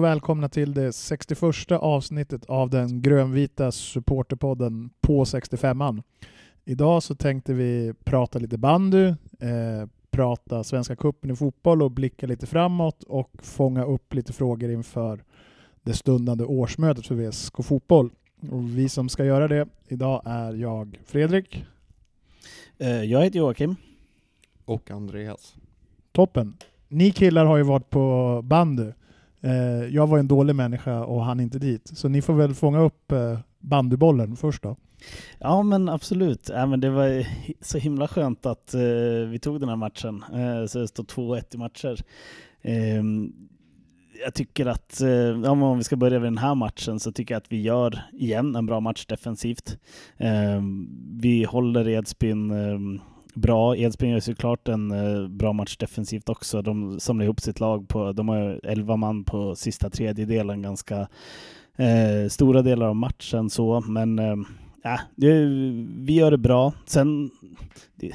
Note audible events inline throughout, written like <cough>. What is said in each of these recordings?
och välkomna till det 61 avsnittet av den grönvita supporterpodden på 65an. Idag så tänkte vi prata lite bandy, eh, prata Svenska cupen i fotboll och blicka lite framåt och fånga upp lite frågor inför det stundande årsmötet för VSK Fotboll. Och vi som ska göra det idag är jag Fredrik. Eh, jag heter Joakim. Och Andreas. Toppen. Ni killar har ju varit på bandy. Eh, jag var en dålig människa och hann inte dit. Så ni får väl fånga upp eh, bandybollen först då. Ja men absolut. Ja, men det var så himla skönt att eh, vi tog den här matchen. Eh, så det står 2-1 i matcher. Eh, jag tycker att, eh, ja, om vi ska börja med den här matchen, så tycker jag att vi gör igen en bra match defensivt. Ehm, vi håller Edsbyn bra. Edsbyn gör såklart en eh, bra match defensivt också. De samlar ihop sitt lag på, de har 11 man på sista tredjedelen, ganska eh, stora delar av matchen så, men eh, ja, det, vi gör det bra. Sen, det,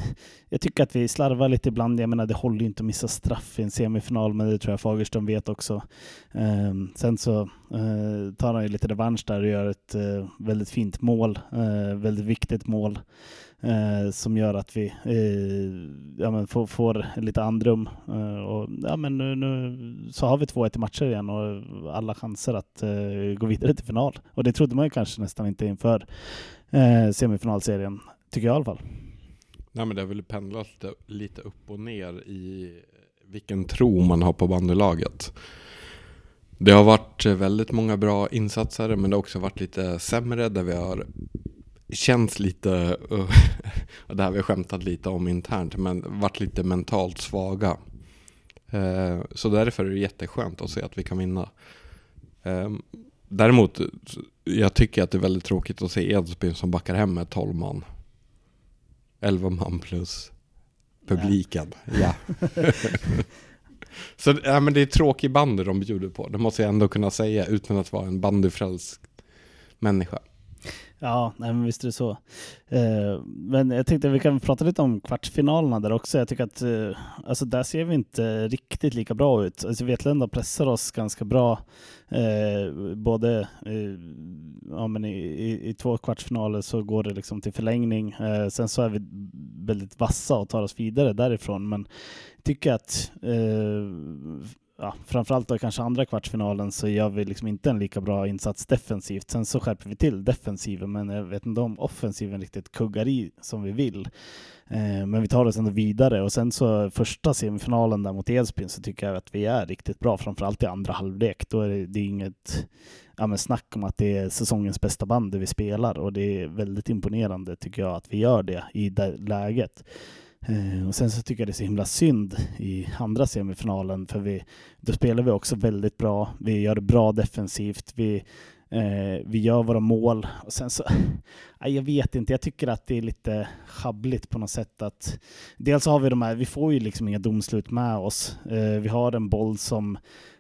jag tycker att vi slarvar lite ibland. Jag menar, det håller ju inte att missa straff i en semifinal, men det tror jag Fagerström vet också. Eh, sen så eh, tar han ju lite revansch där och gör ett eh, väldigt fint mål, eh, väldigt viktigt mål eh, som gör att vi eh, ja, men får, får lite andrum. Eh, och, ja, men nu, nu så har vi 2-1 i matcher igen och alla chanser att eh, gå vidare till final. Och det trodde man ju kanske nästan inte inför eh, semifinalserien, tycker jag i alla fall. Nej men det har väl pendlat lite, lite upp och ner i vilken tro man har på bandylaget. Det har varit väldigt många bra insatser men det har också varit lite sämre där vi har känns lite, <laughs> och det här har vi skämtat lite om internt, men varit lite mentalt svaga. Eh, så därför är det jätteskönt att se att vi kan vinna. Eh, däremot, jag tycker att det är väldigt tråkigt att se Edsbyn som backar hem med 12 man. 11 man plus publiken. Ja. <laughs> Så ja, men det är tråkig bandy de bjuder på, det måste jag ändå kunna säga utan att vara en bandyfrälst människa. Ja, nej, men visst är det så. Eh, men jag tänkte att vi kan prata lite om kvartsfinalerna där också. Jag tycker att eh, alltså där ser vi inte riktigt lika bra ut. Alltså Vetlanda pressar oss ganska bra, eh, både ja, men i, i, i, två kvartsfinaler så går det liksom till förlängning. Sen så är vi väldigt vassa och tar oss vidare därifrån. Men jag tycker att ja, framförallt då kanske andra kvartsfinalen så gör vi liksom inte en lika bra insats defensivt. Sen så skärper vi till defensiven, men jag vet inte om offensiven riktigt kuggar i som vi vill. Eh, men vi tar oss ändå vidare och sen så första semifinalen där mot Edsbyn så tycker jag att vi är riktigt bra, framförallt i andra halvlek. Då är det, det är inget ja, men snack om att det är säsongens bästa band vi spelar och det är väldigt imponerande tycker jag att vi gör det i det läget. Eh, och sen så tycker jag det är så himla synd i andra semifinalen för vi, då spelar vi också väldigt bra. Vi gör det bra defensivt. Vi, eh, vi gör våra mål. Och sen så, <laughs> jag vet inte, jag tycker att det är lite schabbligt på något sätt att dels har vi de här, vi får ju liksom inga domslut med oss. Eh, vi har en boll som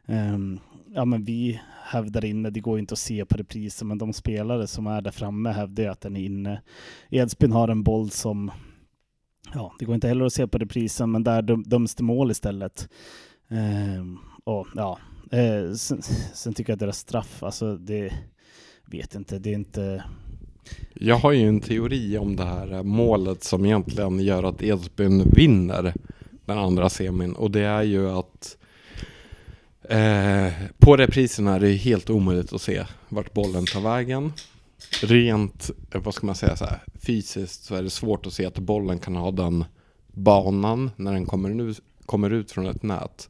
ehm, ja, men vi hävdar inne, det går inte att se på reprisen, men de spelare som är där framme hävdar ju att den är inne. Edsbyn har en boll som ja, det går inte heller att se på reprisen, men där döms det mål istället. Eh, och ja, eh, sen, sen, tycker jag att deras straff, alltså det vet inte, det är inte... Jag har ju en teori om det här målet som egentligen gör att Edsbyn vinner den andra semin och det är ju att eh, på reprisen är det helt omöjligt att se vart bollen tar vägen rent, eh, vad ska man säga, så här, fysiskt så är det svårt att se att bollen kan ha den banan när den kommer, nu, kommer ut från ett nät.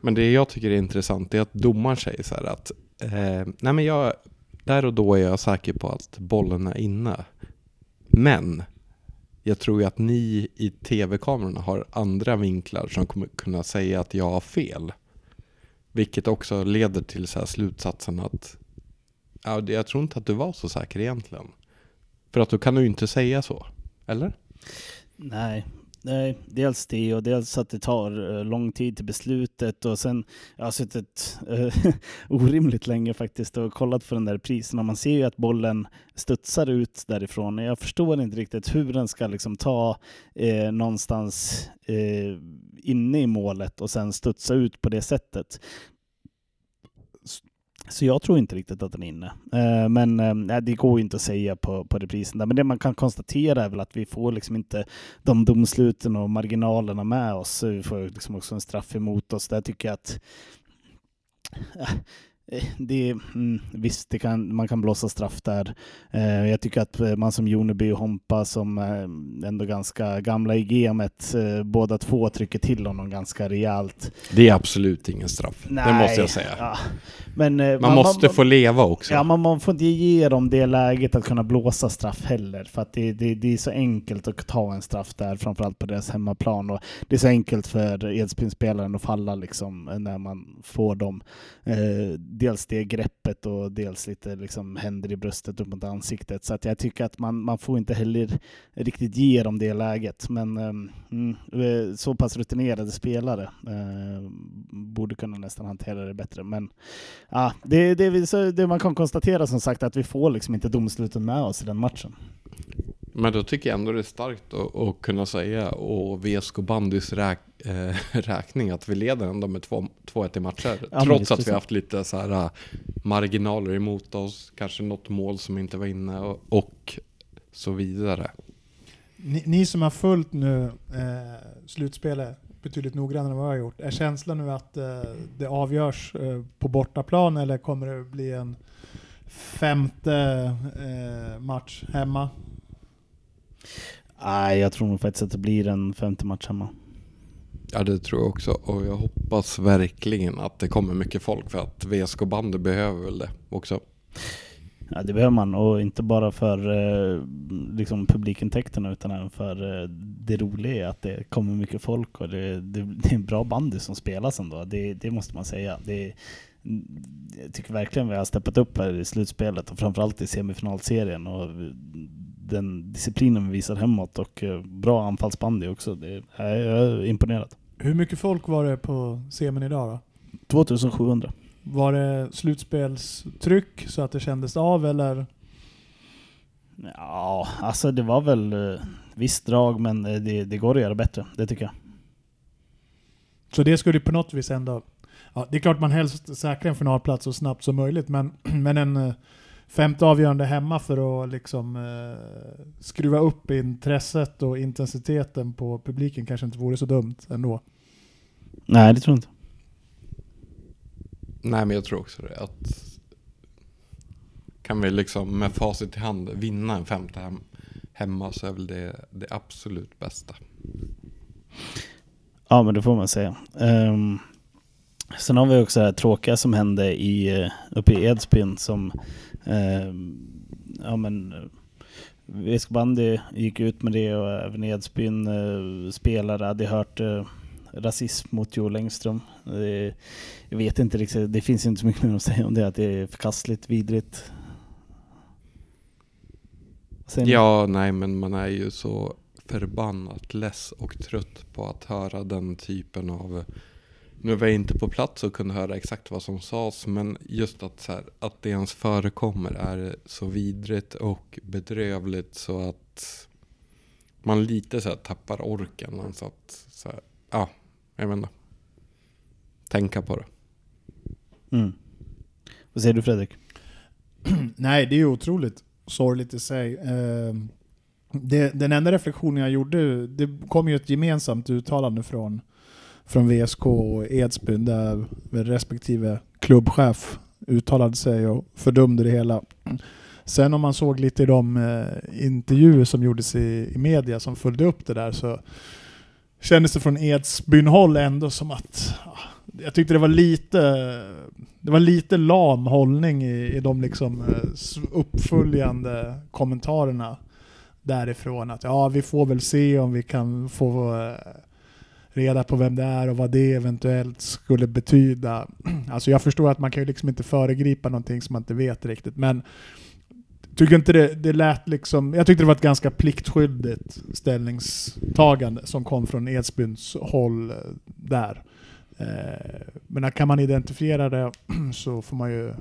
Men det jag tycker är intressant är att domaren säger så här att eh, nej men jag, där och då är jag säker på att bollen är inne. Men jag tror ju att ni i tv-kamerorna har andra vinklar som kommer kunna säga att jag har fel. Vilket också leder till så slutsatsen att Ja, jag tror inte att du var så säker egentligen. För att då kan du ju inte säga så, eller? Nej, Nej, dels det och dels att det tar eh, lång tid till beslutet och sen, jag har suttit äh, <laughs> orimligt länge faktiskt och kollat på den där prisen och man ser ju att bollen studsar ut därifrån. Jag förstår inte riktigt hur den ska liksom ta eh, någonstans eh, inne i målet och sen studsa ut på det sättet så jag tror inte riktigt att den är inne. Eh, men eh, det går ju inte att säga på, på reprisen. Där. Men det man kan konstatera är väl att vi får liksom inte de domsluten och marginalerna med oss. Vi får liksom också en straff emot oss. Där tycker jag att Eh, det, mm, visst, det kan, man kan blåsa straff där. Eh, jag tycker att man som Joneby och Hompa som eh, ändå ganska gamla i gamet, eh, båda två trycker till honom ganska rejält. Det är absolut ingen straff, Nej, det måste jag säga. Ja. Men, man, man, måste man, få leva också. Ja, man, man får inte ge dem det läget att kunna blåsa straff heller. För att det, det, det är så enkelt att ta en straff där, framförallt på deras hemmaplan. Och det är så enkelt för Edsbyn-spelaren att falla liksom, när man får dem. Eh, dels det greppet och dels lite liksom händer i bröstet upp mot ansiktet. Så att jag tycker att man, man får inte heller riktigt ge dem det läget. Men ehm, mm, eh, så pass rutinerade spelare eh, borde kunna nästan hantera det bättre. Men ja, det, det, det man kan konstatera som sagt att vi får liksom inte domsluten med oss i den matchen. Men då tycker jag ändå det är starkt att, att kunna säga och VSK bandys räk, äh, <laughs> räkning att vi leder ändå med 2-1 i matcher. Ja, trots att vi haft lite så här äh, marginaler emot oss, kanske något mål som inte var inne och, och så vidare. Ni, ni, som har följt nu eh, slutspelet betydligt noggrannare än vad jag har gjort, är känslan nu att eh, det avgörs eh, på bortaplan eller kommer det bli en femte eh, match hemma? Nej, jag tror nog faktiskt att det blir en femte match hemma. Ja, det tror jag också. Och jag hoppas verkligen att det kommer mycket folk för att VSK bandy behöver väl det också. Ja, det behöver man och inte bara för eh, liksom publikintäkterna utan även för eh, det roliga är att det kommer mycket folk och det, det, det är en bra bandy som spelas ändå. Det, det måste man säga. Det, jag tycker verkligen vi har steppat upp här i slutspelet och framförallt i semifinalserien. Och den disciplinen vi visar hemåt och eh, bra anfallsbandy också. Det jag är imponerad. Hur mycket folk var det på semin idag då? 2700. Var det slutspelstryck så att det kändes av eller? Ja, alltså det var väl eh, visst drag men eh, det, det går att göra bättre, det tycker jag. Så det skulle på något vis ändå... Ja, det är klart man helst säkrar en finalplats så snabbt som möjligt men, <clears throat> men en femte avgörande hemma för att liksom eh, skruva upp intresset och intensiteten på publiken kanske inte vore så dumt ändå. Nej, det tror jag inte. Nej, men jag tror också det. Att kan vi liksom med facit i hand vinna en femte hem, hemma så är väl det det absolut bästa. Ja, men det får man säga. Um, sen har vi också det här tråkiga som hände i, eh, uppe i Edsbyn som um, ja men eh, Viskbandy gick ut med det och även Edsbyn uh, spelare hade hört uh, rasism mot Joel Engström. Det, jag vet inte riktigt, det finns inte så mycket mer att säga om det, att det är förkastligt, vidrigt. Ja, nej men man är ju så förbannat less och trött på att höra den typen av nu var jag inte på plats och kunde höra exakt vad som sades, men just att, så här, att det ens förekommer är så vidrigt och bedrövligt så att man lite så här tappar orken. Alltså att, så här, ja, jag inte. Tänka på det. Mm. Vad säger du Fredrik? <clears throat> Nej, det är ju otroligt sorgligt i sig. Eh, det, den enda reflektionen jag gjorde, det kom ju ett gemensamt uttalande från från VSK och Edsbyn där respektive klubbchef uttalade sig och fördömde det hela. Sen om man såg lite i de eh, intervjuer som gjordes i, i media som följde upp det där så kändes det från Edsbyn-håll ändå som att jag tyckte det var lite det var lite lam hållning i, i de liksom eh, uppföljande kommentarerna därifrån. Att ja, vi får väl se om vi kan få eh, reda på vem det är och vad det eventuellt skulle betyda. <clears throat> Alltså jag förstår att man kan ju liksom inte föregripa någonting som man inte vet riktigt, men tycker inte det, det lät liksom, jag tyckte det var ett ganska pliktskyldigt ställningstagande som kom från Edsbyns håll eh, där. Eh, men kan man identifiera det <clears throat> så får man ju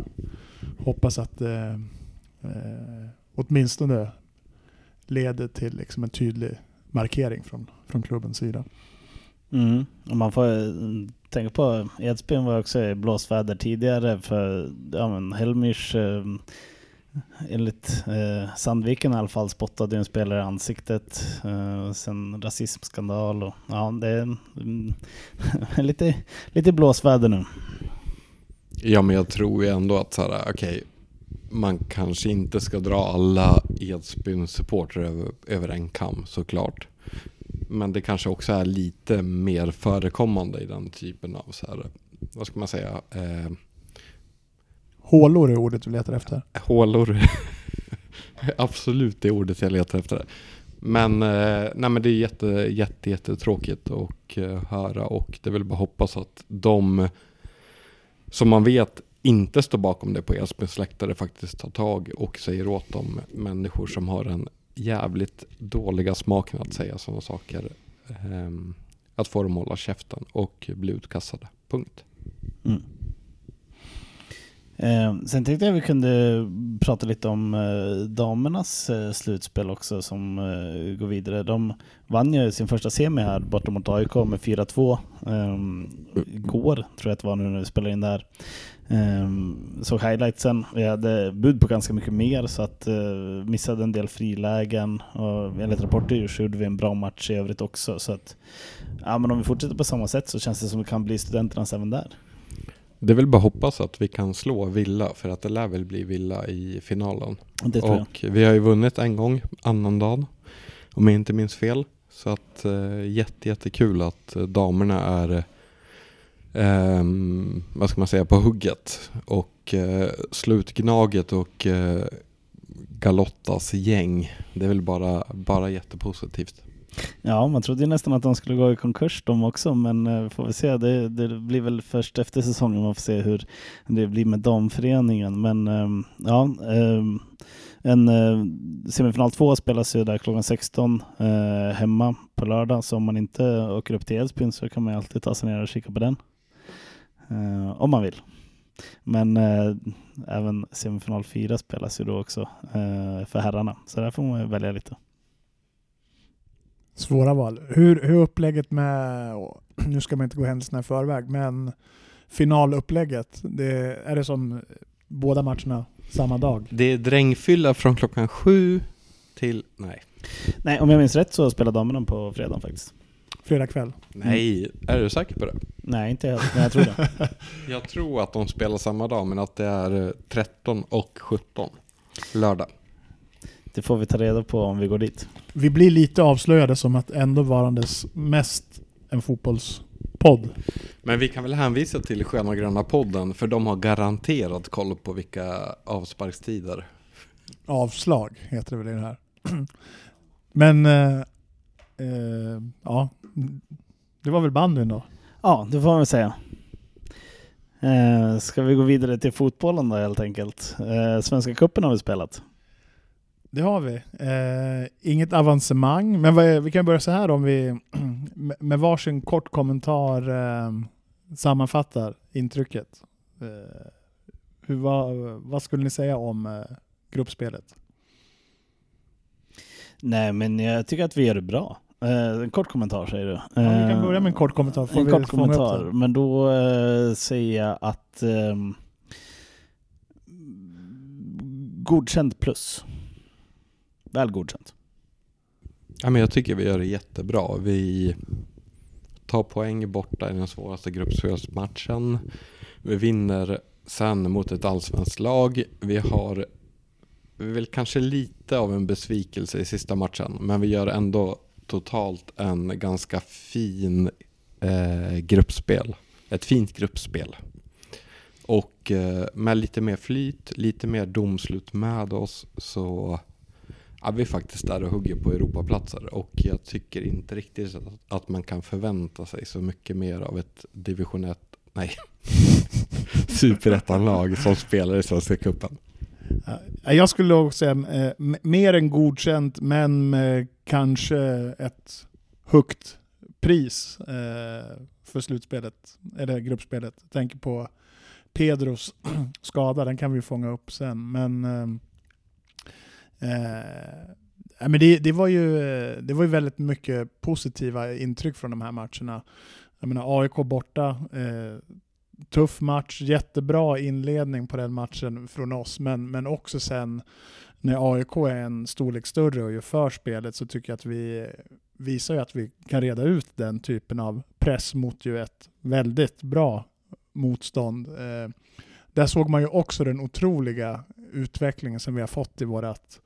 hoppas att det åtminstone leder till liksom en tydlig markering från, från klubbens sida. Mm. Och man får tänka på, Edsbyn var också i blåsväder tidigare för ja, men Helmers eh, enligt eh, Sandviken i alla fall spottade en spelare i ansiktet. Eh, sen rasismskandal och ja, det är mm, <laughs> lite, lite blåsväder nu. Ja, men jag tror ju ändå att så här, okej, man kanske inte ska dra alla Edsbyns supportrar över, över en kam såklart. Men det kanske också är lite mer förekommande i den typen av så här, vad ska man säga, eh, Hålor är ordet du letar efter. hålor. <laughs> Absolut det ordet jag letar efter. Men, eh, nej, men det är jätte, jätte, jättetråkigt att eh, höra och det väl bara hoppas att de som man vet inte står bakom det på Edsbyns läktare faktiskt tar tag och säger åt de människor som har en jävligt dåliga smaken att säga sådana saker. ehm, att få dem att hålla käften och bli utkastade. Punkt. Mm. Eh, sen tänkte jag vi kunde prata lite om eh, damernas eh, slutspel också som eh, går vidare. De vann ju sin första semi här borta mot AIK med 4-2 eh, igår, tror jag att det var nu när vi spelade in där. Eh, såg highlightsen. Vi hade bud på ganska mycket mer så att eh, missade en del frilägen och enligt rapporter så gjorde vi en bra match i övrigt också. Så att, ja, men om vi fortsätter på samma sätt så känns det som att det kan bli studenternas även där. Det är väl bara hoppas att vi kan slå Villa för att det lär väl bli Villa i finalen. Det tror jag. Och vi har ju vunnit en gång, annandagen, om jag inte minns fel. Så att eh, jätte, jättekul att eh, damerna är, ehm, vad ska man säga, på hugget. Och eh, slutgnaget och eh, Galottas gäng, det är väl bara, bara jättepositivt. Ja, man trodde ju nästan att de skulle gå i konkurs de också, men eh, får vi se. Det, det blir väl först efter säsongen man får se hur det blir med damföreningen. Men ehm, ja, ehm, en eh, semifinal två spelas ju där klockan 16 eh, hemma på lördag. Så om man inte åker upp till Edsbyn så kan man ju alltid ta sig ner och kika på den. Eh, om man vill. Men eh, även semifinal 4 spelas ju då också eh, för herrarna. Så där får man ju välja lite. Svåra val. Hur, hur upplägget med, nu ska man inte gå händelserna i förväg, men finalupplägget, det, är det som båda matcherna samma dag? Det är drängfylla från klockan sju till, nej. Nej, om jag minns rätt så spelar damerna på fredag faktiskt. Fredag kväll? Nej, är du säker på det? Nej, inte helt, men jag tror det. <laughs> Jag tror att de spelar samma dag, men att det är eh, 13 och 17 lördag. Det får vi ta reda på om vi går dit. Vi blir lite avslöjade som att ändå varandes mest en fotbollspodd. Men vi kan väl hänvisa till Sköna Gröna podden, för de har garanterat koll på vilka avsparkstider. Avslag heter det väl i det här. <clears throat> Men eh, eh, ja, det var väl bandyn då. Ja, det får man väl säga. Eh, ska vi gå vidare till fotbollen då helt enkelt? Eh, Svenska cupen har vi spelat. Det har vi. Eh, inget avancemang, men vad är, vi kan börja så här om vi <clears throat> med- varsin kort kommentar eh, sammanfattar intrycket. Eh, hur, vad, vad skulle ni säga om eh, gruppspelet? Nej, men jag tycker att vi gör det bra. Eh, en kort kommentar säger du. Ja, vi kan börja med en kort kommentar. Får en vi kort kommentar, men då eh, säger jag att ehm, godkänt plus. Väl godkänt. Ja, men jag tycker vi gör det jättebra. Vi tar poäng borta i den svåraste gruppspelsmatchen. Vi vinner sen mot ett allsvenskt lag. Vi har väl kanske lite av en besvikelse i sista matchen, men vi gör ändå totalt en ganska fin eh, gruppspel. Ett fint gruppspel. Och eh, med lite mer flyt, lite mer domslut med oss så är vi faktiskt där och hugger på Europaplatser. Och jag tycker inte riktigt att, att man kan förvänta sig så mycket mer av ett division 1, nej, <laughs> superettan-lag som spelar i Svenska cupen. Jag skulle också säga eh, mer än godkänt, men med kanske ett högt pris eh, för slutspelet, eller gruppspelet. Jag tänker på Pedros <clears throat> skada, den kan vi fånga upp sen. Men eh, eh, men det, det, var ju, eh, det var ju väldigt mycket positiva intryck från de här matcherna. Jag menar AIK borta, eh, tuff match, jättebra inledning på den matchen från oss, men, men också sen när AIK är en storlek större och gör för spelet så tycker jag att vi visar ju att vi kan reda ut den typen av press mot ju ett väldigt bra motstånd. Eh, där såg man ju också den otroliga utvecklingen som vi har fått i vårt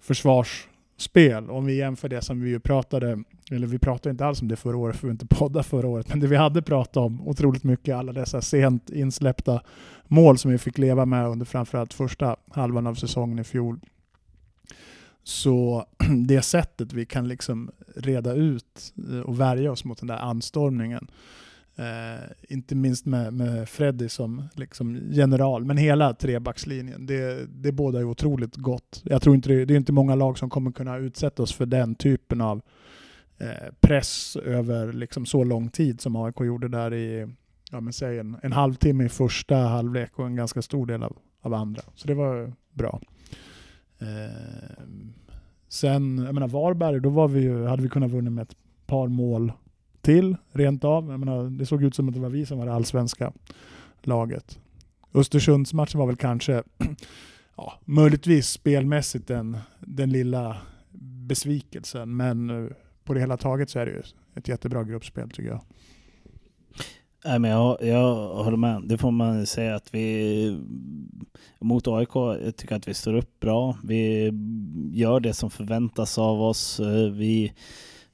försvarsspel. Om vi jämför det som vi ju pratade, eller vi pratade inte alls om det förra året för vi inte <laughs> poddade förra året, men det vi hade pratat om otroligt mycket, alla dessa sent insläppta mål som vi fick leva med under framförallt första halvan av säsongen i fjol. Så <clears throat> det sättet vi kan liksom reda ut eh, och värja oss mot den där anstormningen Eh, inte minst med, med Freddy som liksom general, men hela trebackslinjen. Det, det båda är otroligt gott. Jag tror inte det, det är inte många lag som kommer kunna utsätta oss för den typen av eh, press över liksom så lång tid som AIK gjorde där i ja, men säg en, en halvtimme i första halvlek och en ganska stor del av, av andra. Så det var bra. Eh, sen, jag menar Varberg, då var vi ju, hade vi kunnat vinna med ett par mål till rent av. Jag menar, det såg ut som att det var vi som var det allsvenska laget. Östersundsmatchen var väl kanske, <clears throat> ja, möjligtvis spelmässigt den, den lilla besvikelsen, men eh, på det hela taget så är det ju ett jättebra gruppspel tycker jag. Nej, men jag, jag håller med. Det får man säga att vi mot AIK jag tycker att vi står upp bra. Vi gör det som förväntas av oss. Eh, vi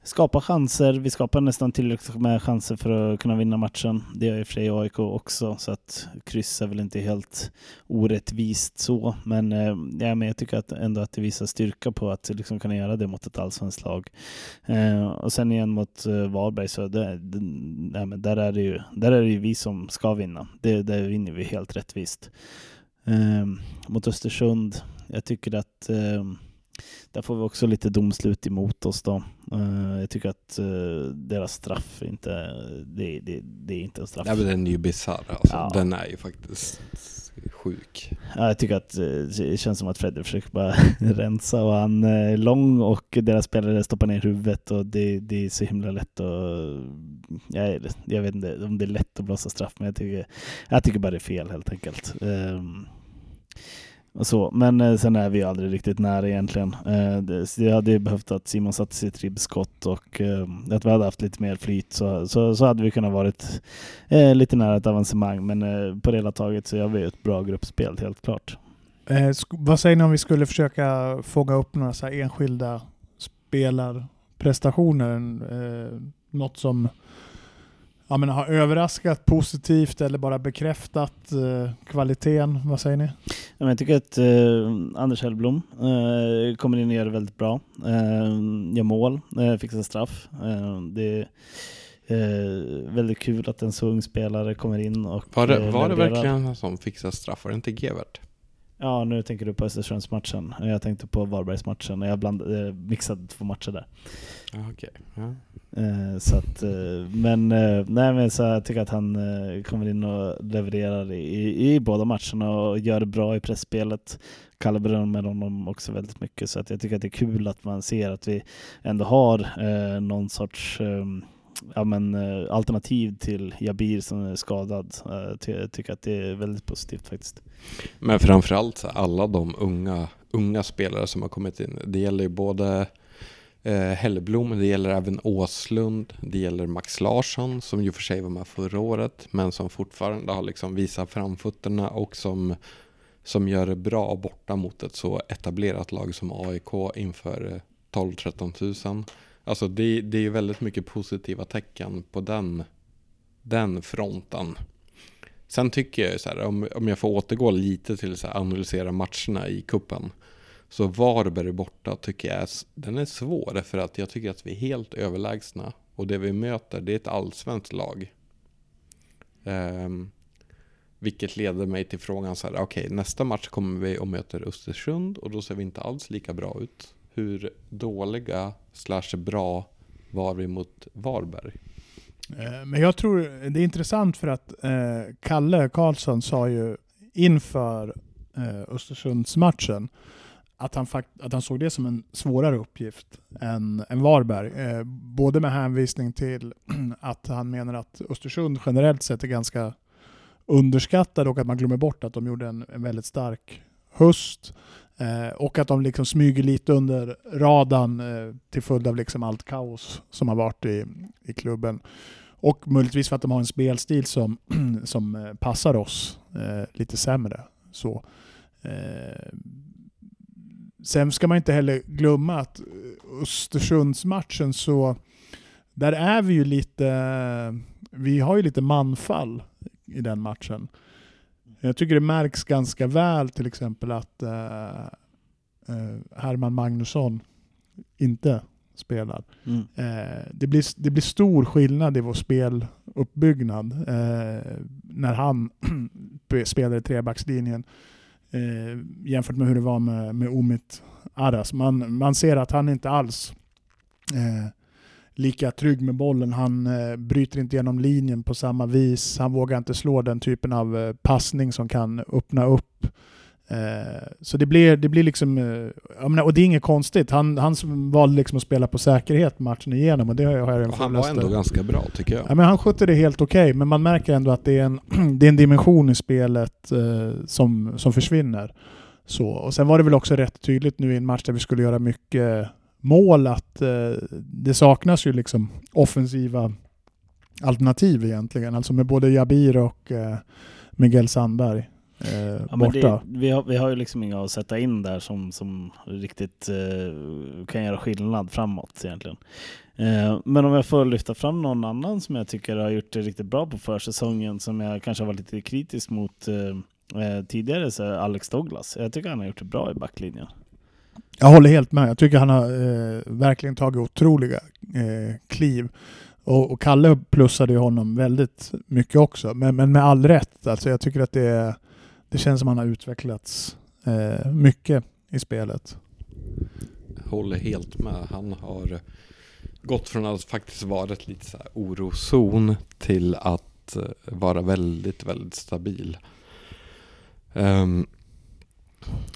skapar chanser. Vi skapar nästan tillräckligt med chanser för att kunna vinna matchen. Det gör i och för sig AIK också, så att kryss är väl inte helt orättvist så. Men, eh, ja, men jag tycker att ändå att det visar styrka på att liksom kunna göra det mot ett allsvenskt lag. Eh, och sen igen mot eh, Varberg, så det, det, ja, men där, är det ju, där är det ju vi som ska vinna. Det, där vinner vi helt rättvist. Eh, mot Östersund, jag tycker att eh, där får vi också lite domslut emot oss då. Uh, jag tycker att uh, deras straff inte, det, det, det är inte en straff. Ja, men den är ju bisarr alltså. Ja. Den är ju faktiskt sjuk. Ja, jag tycker att uh, det känns som att Fredrik försöker bara <laughs> rensa och han är lång och deras spelare stoppar ner huvudet och det, det är så himla lätt att... Jag, jag vet inte om det är lätt att blåsa straff men jag tycker, jag tycker bara det är fel helt enkelt. Så. Men eh, sen är vi aldrig riktigt nära egentligen. Eh, det, jag hade behövt att Simon satte sitt ribbskott och eh, att vi hade haft lite mer flyt så, så, så hade vi kunnat varit lite nära ett avancemang. Men på det hela taget så gör vi ett bra gruppspel helt klart. Eh, vad säger ni om vi skulle försöka fånga upp några så enskilda spelarprestationer? Eh, något som ja, men har överraskat positivt eller bara bekräftat eh, kvaliteten? Vad säger ni? Ja, jag tycker att eh, Anders Hellblom eh, kommer in och gör det väldigt bra. Eh, gör mål, eh, fixar straff. Eh, det är eh, väldigt kul att en så ung spelare kommer in och Var det, var det verkligen han som fixade straff? Var det inte Gevert? Ja, nu tänker du på Östersundsmatchen. Jag tänkte på Varbergsmatchen. Jag bland, mixade två matcher där. Okay. Ja. Eh, så att, eh, men, eh, nej, men så jag tycker att han kommer in och levererar i, i båda matcherna och gör det bra i pressspelet. Kalle berömmer honom också väldigt mycket så att jag tycker att det är kul att man ser att vi ändå har eh, någon sorts ehm, ja, men, eh, alternativ till Jabir som är skadad. Eh, Jag tycker att det är väldigt positivt faktiskt. Men framförallt alla de unga, unga spelare som har kommit in. Det gäller ju både eh, Hellblom, det gäller även Åslund, det gäller Max Larsson som ju för sig var med förra året men som fortfarande har liksom visat framfötterna och som, som gör det bra borta mot ett så etablerat lag som AIK inför 12-13 eh, tusen. Alltså det, det är väldigt mycket positiva tecken på den, den fronten. Sen tycker jag ju så här, om, om jag får återgå lite till att analysera matcherna i kuppen så Varberg borta tycker jag är, den är svår för att jag tycker att vi är helt överlägsna. Och det vi möter det är ett allsvenskt lag. Um, vilket leder mig till frågan så här, okej okay, nästa match kommer vi och möter Östersund och då ser vi inte alls lika bra ut. Hur dåliga slash bra var vi mot Varberg? Eh, men jag tror det är intressant för att eh, Kalle Karlsson sa ju inför eh, Östersundsmatchen att han, fakt att han såg det som en svårare uppgift än, än Varberg. Eh, både med hänvisning till <clears throat> att han menar att Östersund generellt sett är ganska underskattade och att man glömmer bort att de gjorde en, en väldigt stark höst. Eh, och att de liksom smyger lite under radarn eh, till följd av liksom allt kaos som har varit i, i klubben. Och möjligtvis för att de har en spelstil som, <clears throat> som eh, passar oss eh, lite sämre. Så, eh, sen ska man inte heller glömma att Östersundsmatchen så där är vi ju lite, vi har ju lite manfall i den matchen. Jag tycker det märks ganska väl till exempel att uh, uh, Herman Magnusson inte spelar. Mm. Uh, det, blir, det blir stor skillnad i vår speluppbyggnad när han <clears throat> spelar i trebackslinjen jämfört med hur det var med, med Omit Aras. Man, man ser att han inte alls lika trygg med bollen. Han eh, bryter inte genom linjen på samma vis. Han vågar inte slå den typen av eh, passning som kan öppna upp. Eh, så det blir, det blir liksom, eh, menar, och det är inget konstigt. Han, han valde liksom att spela på säkerhet matchen igenom och det har jag en Han var ändå ganska bra tycker jag. Ja, men han skötte det helt okej, okay, men man märker ändå att det är en, <clears throat> det är en dimension i spelet eh, som, som försvinner. Så, och sen var det väl också rätt tydligt nu i en match där vi skulle göra mycket mål att eh, det saknas ju liksom offensiva alternativ egentligen. Alltså med både Jabir och eh, Miguel Sandberg eh, ja, borta. Det, vi, har, vi har ju liksom inga att sätta in där som, som riktigt eh, kan göra skillnad framåt egentligen. Eh, men om jag får lyfta fram någon annan som jag tycker har gjort det riktigt bra på försäsongen som jag kanske har varit lite kritisk mot eh, tidigare så är Alex Douglas. Jag tycker han har gjort det bra i backlinjen. Jag håller helt med. Jag tycker han har eh, verkligen tagit otroliga eh, kliv. Och, och, Kalle plussade ju honom väldigt mycket också. Men, men med all rätt. Alltså jag tycker att det, det känns som att han har utvecklats eh, mycket i spelet. Jag håller helt med. Han har gått från att faktiskt vara ett lite så här orozon till att eh, vara väldigt, väldigt stabil. Um,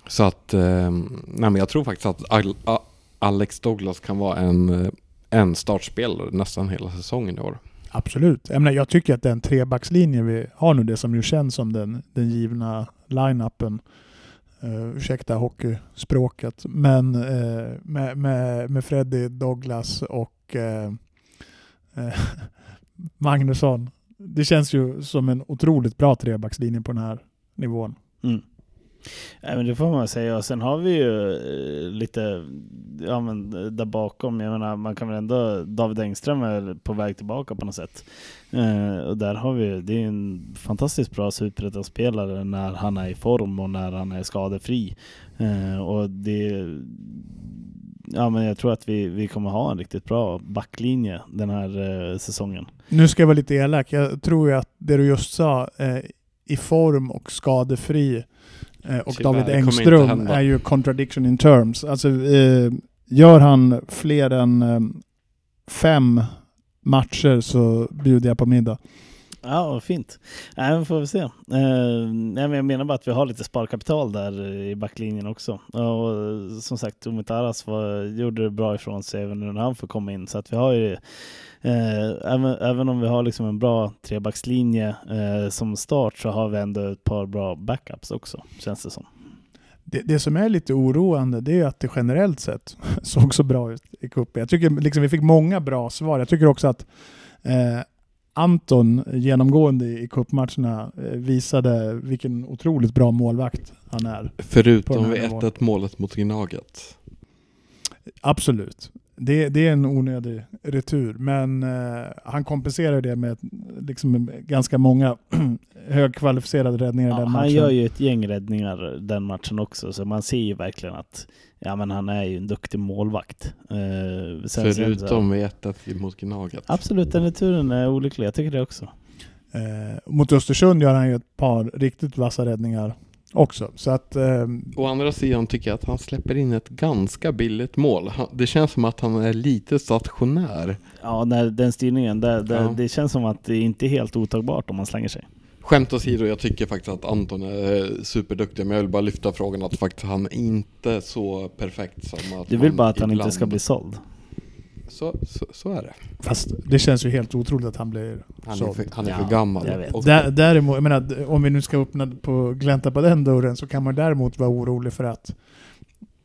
så att, eh, nej men jag tror faktiskt att Alex Douglas kan vara en, eh, en startspelare nästan hela säsongen i år. Absolut. Jag, menar, jag tycker att den trebackslinjen vi har nu, det som ju känns som den, den givna line-upen, uh, ursäkta hockeyspråket, men uh, med, med, med Freddy, Douglas och uh, <laughs> Magnusson. Det känns ju som en otroligt bra trebackslinje på den här nivån. Mm. Nej, men det får man säga. Och sen har vi ju eh, lite ja, men eh, där bakom. Jag menar, man kan väl ändå... David Engström är på väg tillbaka på något sätt. Eh, och där har vi... Det är en fantastiskt bra superettan-spelare när han är i form och när han är skadefri. Eh, och det... Ja, men jag tror att vi, vi kommer ha en riktigt bra backlinje den här eh, säsongen. Nu ska jag vara lite elak. Jag tror ju att det du just sa, eh, i form och skadefri, Eh, och Tyvärr, David Engström är ju contradiction in terms. Alltså, eh, gör han fler än eh, fem matcher så bjuder jag på middag. Ja, fint. Nej, vi får vi se. Eh, nej, men jag menar bara att vi har lite sparkapital där i backlinjen också. Och som sagt, Umit Aras var, gjorde det bra ifrån sig även när han får komma in. Så att vi har ju Eh, även, även om vi har liksom en bra trebackslinje eh, som start så har vi ändå ett par bra backups också, känns det som. Det, det som är lite oroande det är att det generellt sett <laughs> såg så bra ut i cupen. Jag tycker liksom vi fick många bra svar. Jag tycker också att eh, Anton genomgående i cupmatcherna eh, visade vilken otroligt bra målvakt han är. Förutom vid 1-1 målet mot Gnaget. Absolut det, det, är en onödig retur, men eh, han kompenserar det med liksom, ganska många <clears throat> högkvalificerade räddningar ja, den matchen. Han gör ju ett gäng räddningar den matchen också, så man ser ju verkligen att ja, men han är ju en duktig målvakt. Eh, sen, Förutom vid 1 mot Gnaget. Absolut, den returen är olycklig. Jag tycker det också. Eh, mot Östersund gör han ju ett par riktigt vassa räddningar också. Så att, eh, Å andra sidan tycker jag att han släpper in ett ganska billigt mål. Det känns som att han är lite stationär. Ja, när den styrningen, det, det, ja. det känns som att det inte är helt otagbart om man slänger sig. Skämt åsido, jag tycker faktiskt att Anton är superduktig, men jag vill bara lyfta frågan att faktiskt han är inte så perfekt som att Du vill bara att han inte ska bli såld? Så, så, så är det. Fast det känns ju helt otroligt att han blir Han är såld. för, han är Ja, för gammal. jag vet. Och- Dä- Däremot, jag menar, om vi nu ska öppna på, glänta på den dörren så kan man däremot vara orolig för att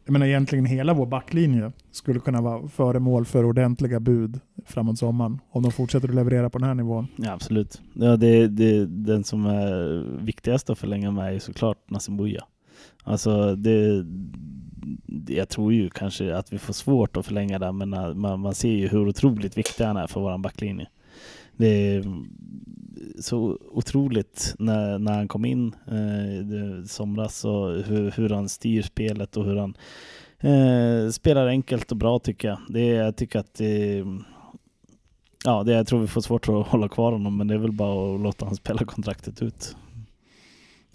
jag menar egentligen hela vår backlinje skulle kunna vara föremål för ordentliga bud framåt sommaren. Om de fortsätter att leverera på den här nivån. Ja, absolut. Ja, det, det, den som är viktigast att förlänga med är såklart Nassim Buya. Alltså det, jag tror ju kanske att vi får svårt att förlänga den, men eh, man, man ser ju hur otroligt viktig han är för våran backlinje. Det är så otroligt när, när han kom in eh, i somras och hur, hur han styr spelet och hur han eh, spelar enkelt och bra tycker jag. Det, jag tycker att det, Ja, det, jag tror vi får svårt att hålla kvar honom, men det är väl bara att låta han spela kontraktet ut.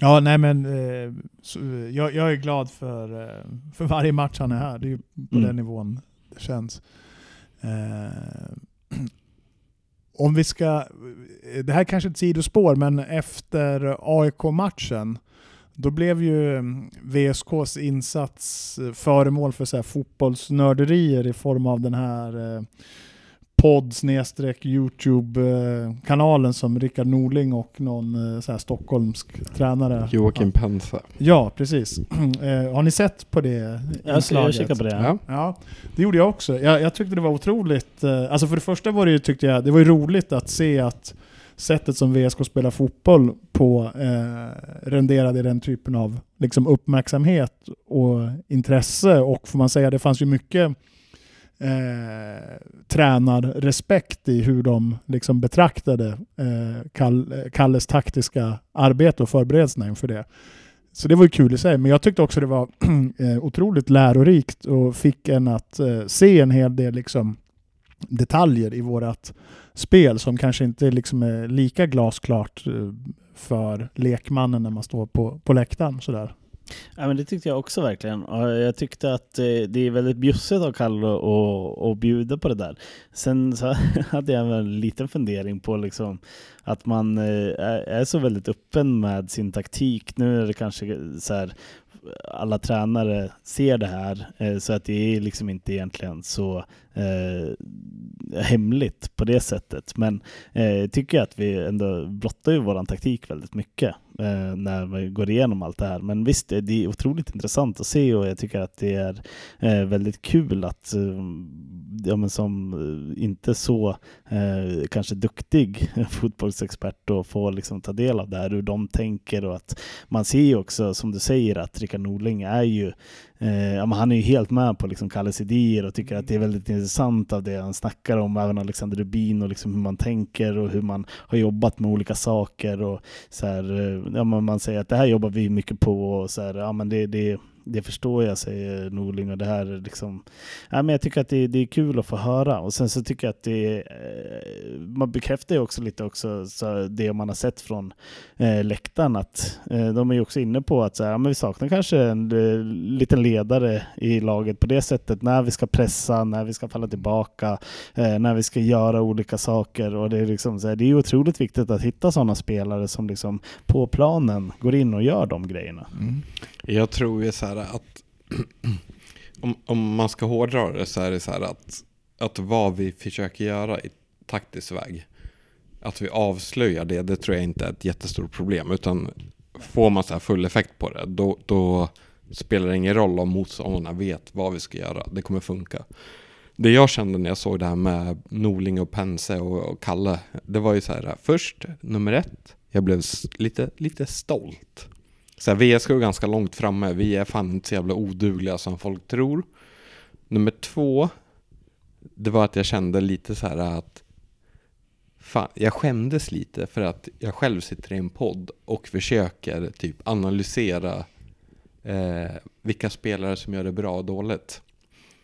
Ja, nej men eh, så, eh, jag, jag är glad för, eh, för varje match han är här. Det är ju på Mm. den nivån det känns. Eh, om vi ska, eh, det här är kanske ett sidospår, men efter AIK-matchen då blev ju mm, VSKs insats eh, föremål för så här fotbollsnörderier i form av den här eh, podd Youtube-kanalen som Rickard Norling och någon eh, så här stockholmsk tränare. Joakim Pense. Ja, precis. <clears throat> Eh, har ni sett på det Jag jag inslaget? kika på det. Ja. Ja, det gjorde jag också. Jag, jag tyckte det var otroligt... Eh, alltså för det första var det ju, tyckte jag, det var ju roligt att se att sättet som VSK spelar fotboll på eh, renderade den typen av liksom, uppmärksamhet och intresse. Och får man säga, det fanns ju mycket eh, tränarrespekt i hur de liksom betraktade eh, Kall, Kalles taktiska arbete och förberedelserna inför det. Så det var ju kul i sig, men jag tyckte också det var <clears throat> eh, otroligt lärorikt och fick en att eh, se en hel del liksom, detaljer i vårat spel som kanske inte liksom är lika glasklart eh, för lekmannen när man står på, på läktaren. Sådär. Ja, men det tyckte jag också verkligen. Och jag tyckte att eh, det är väldigt bjussigt av Kalle att- bjuda på det där. Sen så <laughs> hade jag en liten fundering på liksom att man eh, är så väldigt öppen med sin taktik. Nu är det kanske så här alla tränare ser det här eh, så att det är liksom inte egentligen så eh, hemligt på det sättet. Men eh, tycker jag att vi ändå blottar ju våran taktik väldigt mycket eh, när vi går igenom allt det här. Men visst, det det är otroligt intressant att se och jag tycker att det är eh, väldigt kul att eh, ja, men som eh, inte så eh, kanske duktig <laughs> fotbollsexpert och få liksom ta del av det här, hur de tänker och att man ser ju också som du säger att Rickard Norling är ju Eh, ja, han är ju helt med på liksom Kalles idéer och tycker att det är väldigt intressant av det han snackar om, även Alexander Rubin och liksom hur man tänker och hur man har jobbat med olika saker. Och så här, eh, ja, men man säger att det här jobbar vi mycket på och så här, ja, men det, det, det förstår jag, säger Norling. Och det här är liksom, ja, men jag tycker att det, det är kul att få höra. Och sen så tycker jag att det, eh, man bekräftar ju också lite också så det man har sett från eh, läktaren att eh, de är ju också inne på att så här, ja, men vi saknar kanske en eh, liten ledare i laget på det sättet när vi ska pressa, när vi ska falla tillbaka, eh, när vi ska göra olika saker. Och det, är liksom, så här, det är otroligt viktigt att hitta sådana spelare som liksom på planen går in och gör de grejerna. Mm. Jag tror ju så här att <clears throat> om, om man ska hårdra det så är det så här att, att vad vi försöker göra i taktisk väg, att vi avslöjar det, det tror jag inte är ett jättestort problem. Utan får man så här full effekt på det, då, då spelar det ingen roll om motståndarna vet vad vi ska göra. Det kommer funka. Det jag kände när jag såg det här med Norling och Pense och, och Kalle, det var ju så här, först, nummer ett, jag blev lite, lite stolt. Så här, VSK är ganska långt framme, vi är fan inte så jävla odugliga som folk tror. Nummer två, det var att jag kände lite så här att Fan, jag skämdes lite för att jag själv sitter i en podd och försöker typ analysera eh, vilka spelare som gör det bra och dåligt.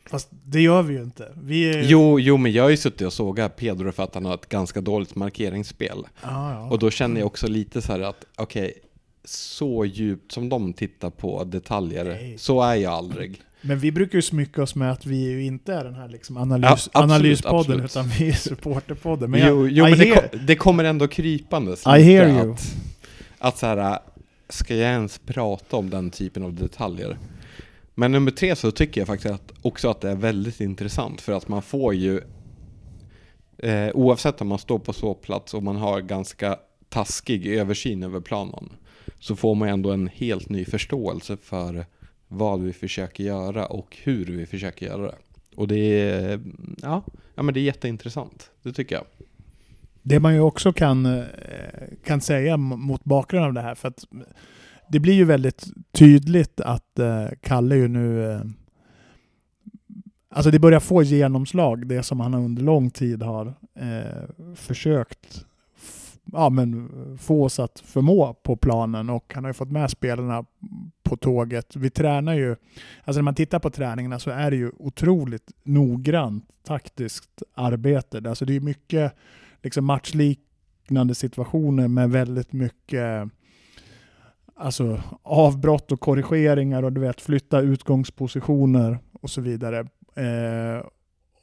Fast det gör vi ju inte. Vi är... Jo, jo, men jag har ju suttit och sågat Pedro för att han har ett ganska dåligt markeringsspel. Ja, ja. Och då känner jag också lite så här att, okej, så djupt som de tittar på detaljer, Nej. så är jag aldrig. Men vi brukar ju smycka oss med att vi ju inte är den här liksom Ja, analys, absolut, analyspodden, absolut. utan vi är supporterpodden. Men jag, jo, jo I men det, hear- ko- det kommer ändå krypandes I hear you. Att, Att så här, ska jag ens prata om den typen av detaljer? Men nummer tre så tycker jag faktiskt att, också att det är väldigt intressant för att man får ju eh, oavsett om man står på ståplats och man har ganska taskig översyn över planen så får man ändå en helt ny förståelse för vad vi försöker göra och hur vi försöker göra det. Och det är, ja, ja men det är jätteintressant. Det tycker jag. Det man ju också kan, eh, kan säga mot bakgrund av det här, för att det blir ju väldigt tydligt att eh, Kalle ju nu eh, Alltså det börjar få genomslag, det som han under lång tid har eh, försökt ja, men få oss att förmå på planen och han har ju fått med spelarna på tåget. Vi tränar ju, alltså när man tittar på träningarna så är det ju otroligt noggrant taktiskt arbete. Alltså det är mycket liksom matchliknande situationer med väldigt mycket alltså, avbrott och korrigeringar och du vet flytta utgångspositioner och så vidare. Eh,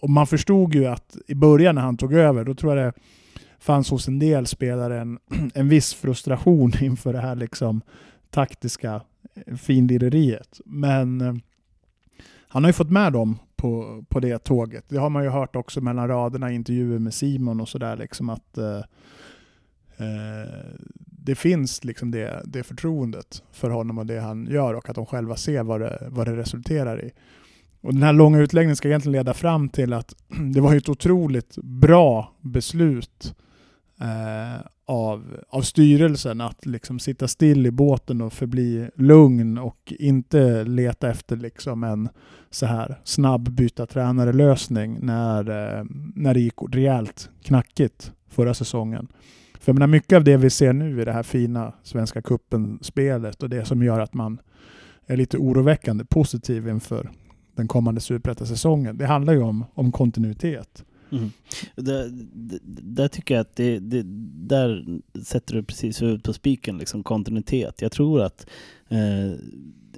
och man förstod ju att i början när han tog över, då tror jag det fanns hos en del spelare en, <clears throat> en viss frustration <laughs> inför det här liksom taktiska eh, finlireriet. Men eh, han har ju fått med dem på, på det tåget. Det har man ju hört också mellan raderna i intervjuer med Simon och sådär liksom att eh, eh, det finns liksom det, det förtroendet för honom och det han gör och att de själva ser vad det, vad det resulterar i. Och den här långa utläggningen ska egentligen leda fram till att <clears throat> det var ett otroligt bra beslut eh, av, av styrelsen att liksom sitta still i båten och förbli lugn och inte leta efter liksom en så här snabb byta tränare-lösning när, eh, när det gick rejält knackigt förra säsongen. För jag menar, mycket av det vi ser nu i det här fina Svenska cupen-spelet och det som gör att man är lite oroväckande positiv inför den kommande superettan-säsongen. Det handlar ju om, om kontinuitet. Mm. Där, där, tycker jag att det, det, där sätter du precis huvudet på spiken, liksom kontinuitet. Jag tror att eh,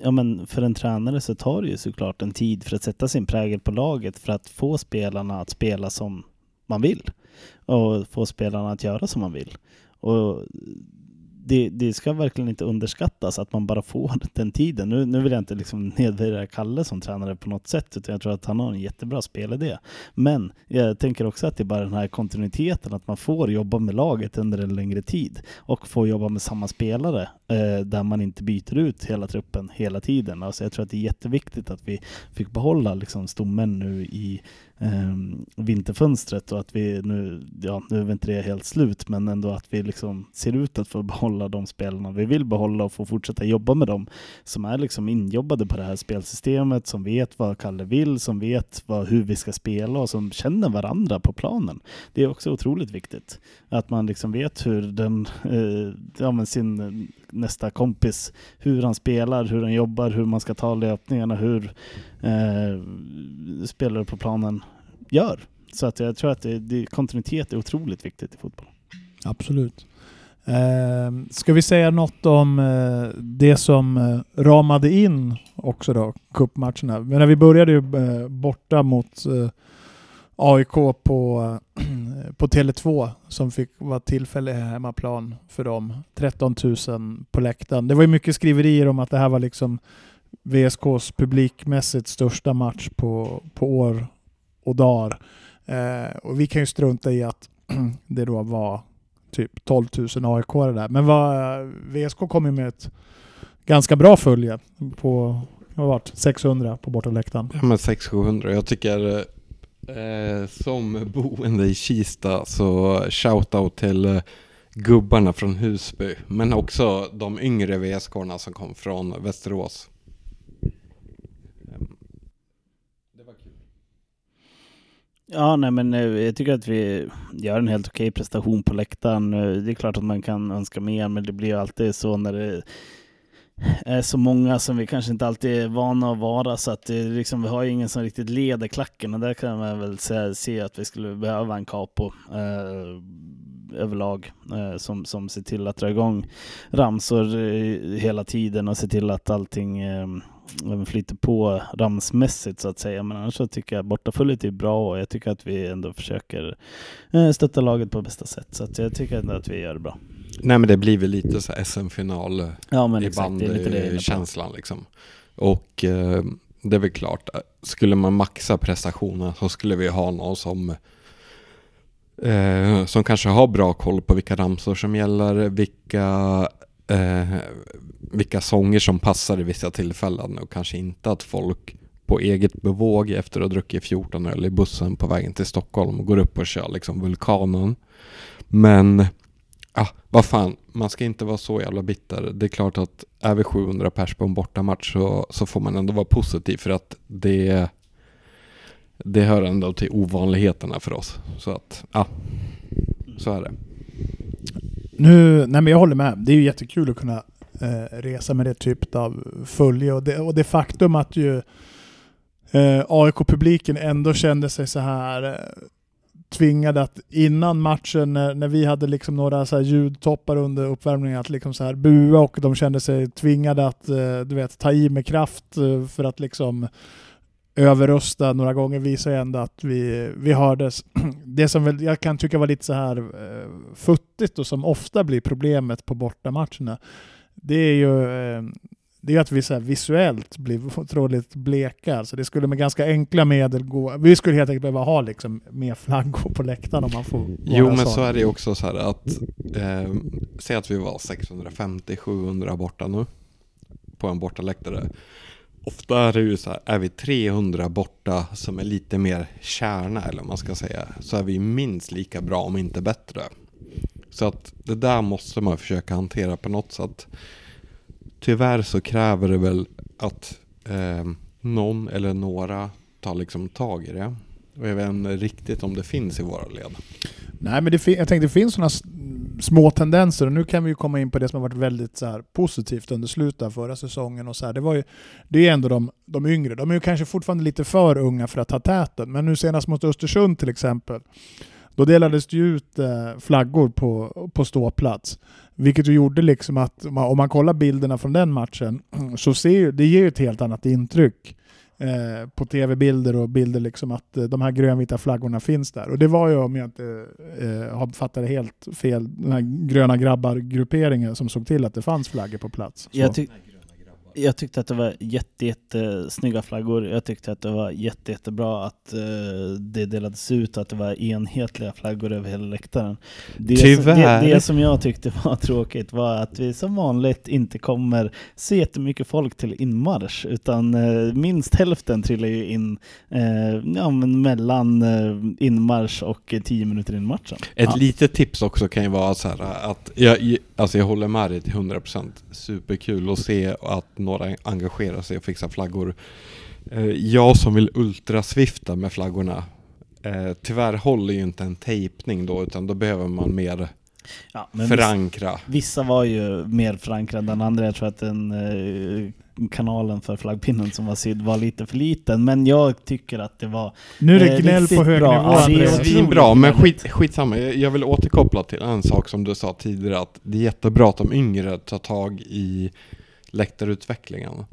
ja, men för en tränare så tar det ju såklart en tid för att sätta sin prägel på laget för att få spelarna att spela som man vill och få spelarna att göra som man vill. Och det, det, ska verkligen inte underskattas att man bara får <laughs> den tiden. Nu, nu vill jag inte liksom nedvärdera Kalle som tränare på något sätt, utan jag tror att han har en jättebra spelidé. Men jag tänker också att det är bara den här kontinuiteten, att man får jobba med laget under en längre tid och få jobba med samma spelare Eh, där man inte byter ut hela truppen hela tiden. Alltså jag tror att det är jätteviktigt att vi fick behålla liksom stommen nu i eh, vinterfönstret och att vi nu, ja nu är inte det helt slut, men ändå att vi liksom ser ut att få behålla de spelarna vi vill behålla och få fortsätta jobba med dem som är liksom injobbade på det här spelsystemet, som vet vad Kalle vill, som vet vad, hur vi ska spela och som känner varandra på planen. Det är också otroligt viktigt att man liksom vet hur den, eh, ja men sin nästa kompis, hur han spelar, hur han jobbar, hur man ska ta löpningarna, hur eh, spelare på planen gör. Så att jag tror att det, det, kontinuitet är otroligt viktigt i fotboll. Absolut. Eh, ska vi säga något om eh, det som eh, ramade in också då, cupmatcherna? Men när vi började ju eh, borta mot eh, AIK på, <clears throat> på Tele2 som fick vara tillfällig hemmaplan för dem. 13 000 på läktaren. Det var ju mycket skriverier om att det här var liksom VSKs publikmässigt största match på, på år och dagar. Eh, och vi kan ju strunta i att <clears throat> det då var typ 12 000 AIK där. Men vad, VSK kom ju med ett ganska bra följe på vad var 600 på bortaläktaren. Ja men 600-700. Jag tycker eh, som boende i Kista så shoutout till eh, gubbarna från Husby. Men också de yngre VSK-arna som kom från Västerås. Ja, nej men eh, jag tycker att vi gör en helt okej prestation på läktaren. Eh, det är klart att man kan önska mer, men det blir ju alltid så när det är så många som vi kanske inte alltid är vana att vara, så att det liksom, vi har ju ingen som riktigt leder klacken och där kan man väl se, se att vi skulle behöva en capo eh, överlag eh, som, som ser till att dra igång ramsor eh, hela tiden och se till att allting eh, flyter på ramsmässigt så att säga. Men annars så tycker jag bortafullet är bra och jag tycker att vi ändå försöker eh, stötta laget på bästa sätt. Så att jag tycker ändå att vi gör det bra. Nej men det blir väl lite så SM-final Ja i exakt, det är lite det jag är inne på. känslan liksom. Och eh, det är väl klart, eh, skulle man maxa prestationen så skulle vi ha någon som eh, som kanske har bra koll på vilka ramsor som gäller, vilka eh, vilka sånger som passar i vissa tillfällen och kanske inte att folk på eget bevåg efter att ha druckit 14 öl i bussen på vägen till Stockholm går upp och kör liksom Vulkanen. Men, ja, vad fan, man ska inte vara så jävla bitter. Det är klart att är vi 700 pers på en bortamatch så, så får man ändå vara positiv för att det det hör ändå till ovanligheterna för oss. Så att, ja, så är det. Nu, nej men jag håller med. Det är ju jättekul att kunna eh, resa med det typet av följe. Och det, och det faktum att ju eh, AIK-publiken ändå kände sig så här eh, tvingade att innan matchen, när, när vi hade liksom några så här ljudtoppar under uppvärmningen, att liksom så här bua och de kände sig tvingade att eh, du vet, ta i med kraft eh, för att liksom överrösta några gånger visar ju ändå att vi, vi hördes. <clears throat> Det som väl jag kan tycka var lite så här eh, futtigt och som ofta blir problemet på bortamatcherna, det är ju eh, det är att vi så visuellt blir otroligt bleka. Alltså det skulle med ganska enkla medel gå. Vi skulle helt enkelt behöva ha liksom mer flaggor på läktaren om man får Jo men sån. så är det ju också så här att eh, Säg att vi var 650-700 borta nu På en bortaläktare Ofta är det ju så här, är vi 300 borta som är lite mer kärna eller vad man ska säga Så är vi minst lika bra om inte bättre Så att det där måste man försöka hantera på något sätt Tyvärr så kräver det väl att eh, någon eller några tar liksom tag i det och jag vet inte riktigt om det finns i våra led. Nej, men det jag tänkte det finns sådana små tendenser och nu kan vi ju komma in på det som har varit väldigt så här, positivt under slutet av förra säsongen. Och så här. Det, var ju, det är ändå de, de yngre. De är ju kanske fortfarande lite för unga för att ta täten, men nu senast mot Östersund till exempel, då delades det ut eh, flaggor på, på ståplats. Vilket ju gjorde liksom att, om man- kollar bilderna från den matchen, <clears throat> så ser det ger ett helt annat intryck eh, på tv-bilder och bilder liksom att eh, de här grönvita flaggorna finns där. Och det var ju, om jag inte eh, har fattat det helt fel, den här gröna grabbar-grupperingen som såg till att det fanns flaggor på plats. Jag, tyck- jag tyckte att det var jätte, jättesnygga flaggor. Jag tyckte att det var jätte, jättebra att eh, det delades ut och att det var enhetliga flaggor över hela läktaren. Det, Tyvärr. Det, det som jag tyckte var <laughs> tråkigt var att vi som vanligt inte kommer så jättemycket folk till inmarsch utan eh, minst hälften trillar ju in eh, ja, men mellan inmarsch och tio minuter in matchen. Ett Ja. litet tips också kan ju vara så här att jag, alltså jag håller med dig till 100% Superkul att se att några engagerar sig och fixar flaggor. Eh, Jag som vill ultrasvifta med flaggorna eh, Tyvärr håller ju inte en tejpning då utan då behöver man mer Ja, förankra. Vissa var ju mer förankrade än andra. Jag tror att den eh, kanalen för flaggpinnen som var sydd var lite för liten. Men jag tycker att det var... nu är det gnäll på hög bra. nivå. Ja, det är Svinbra, men skit, skitsamma. Jag jag vill återkoppla till en sak som du sa tidigare att det är jättebra att de yngre tar tag i läktarutvecklingen.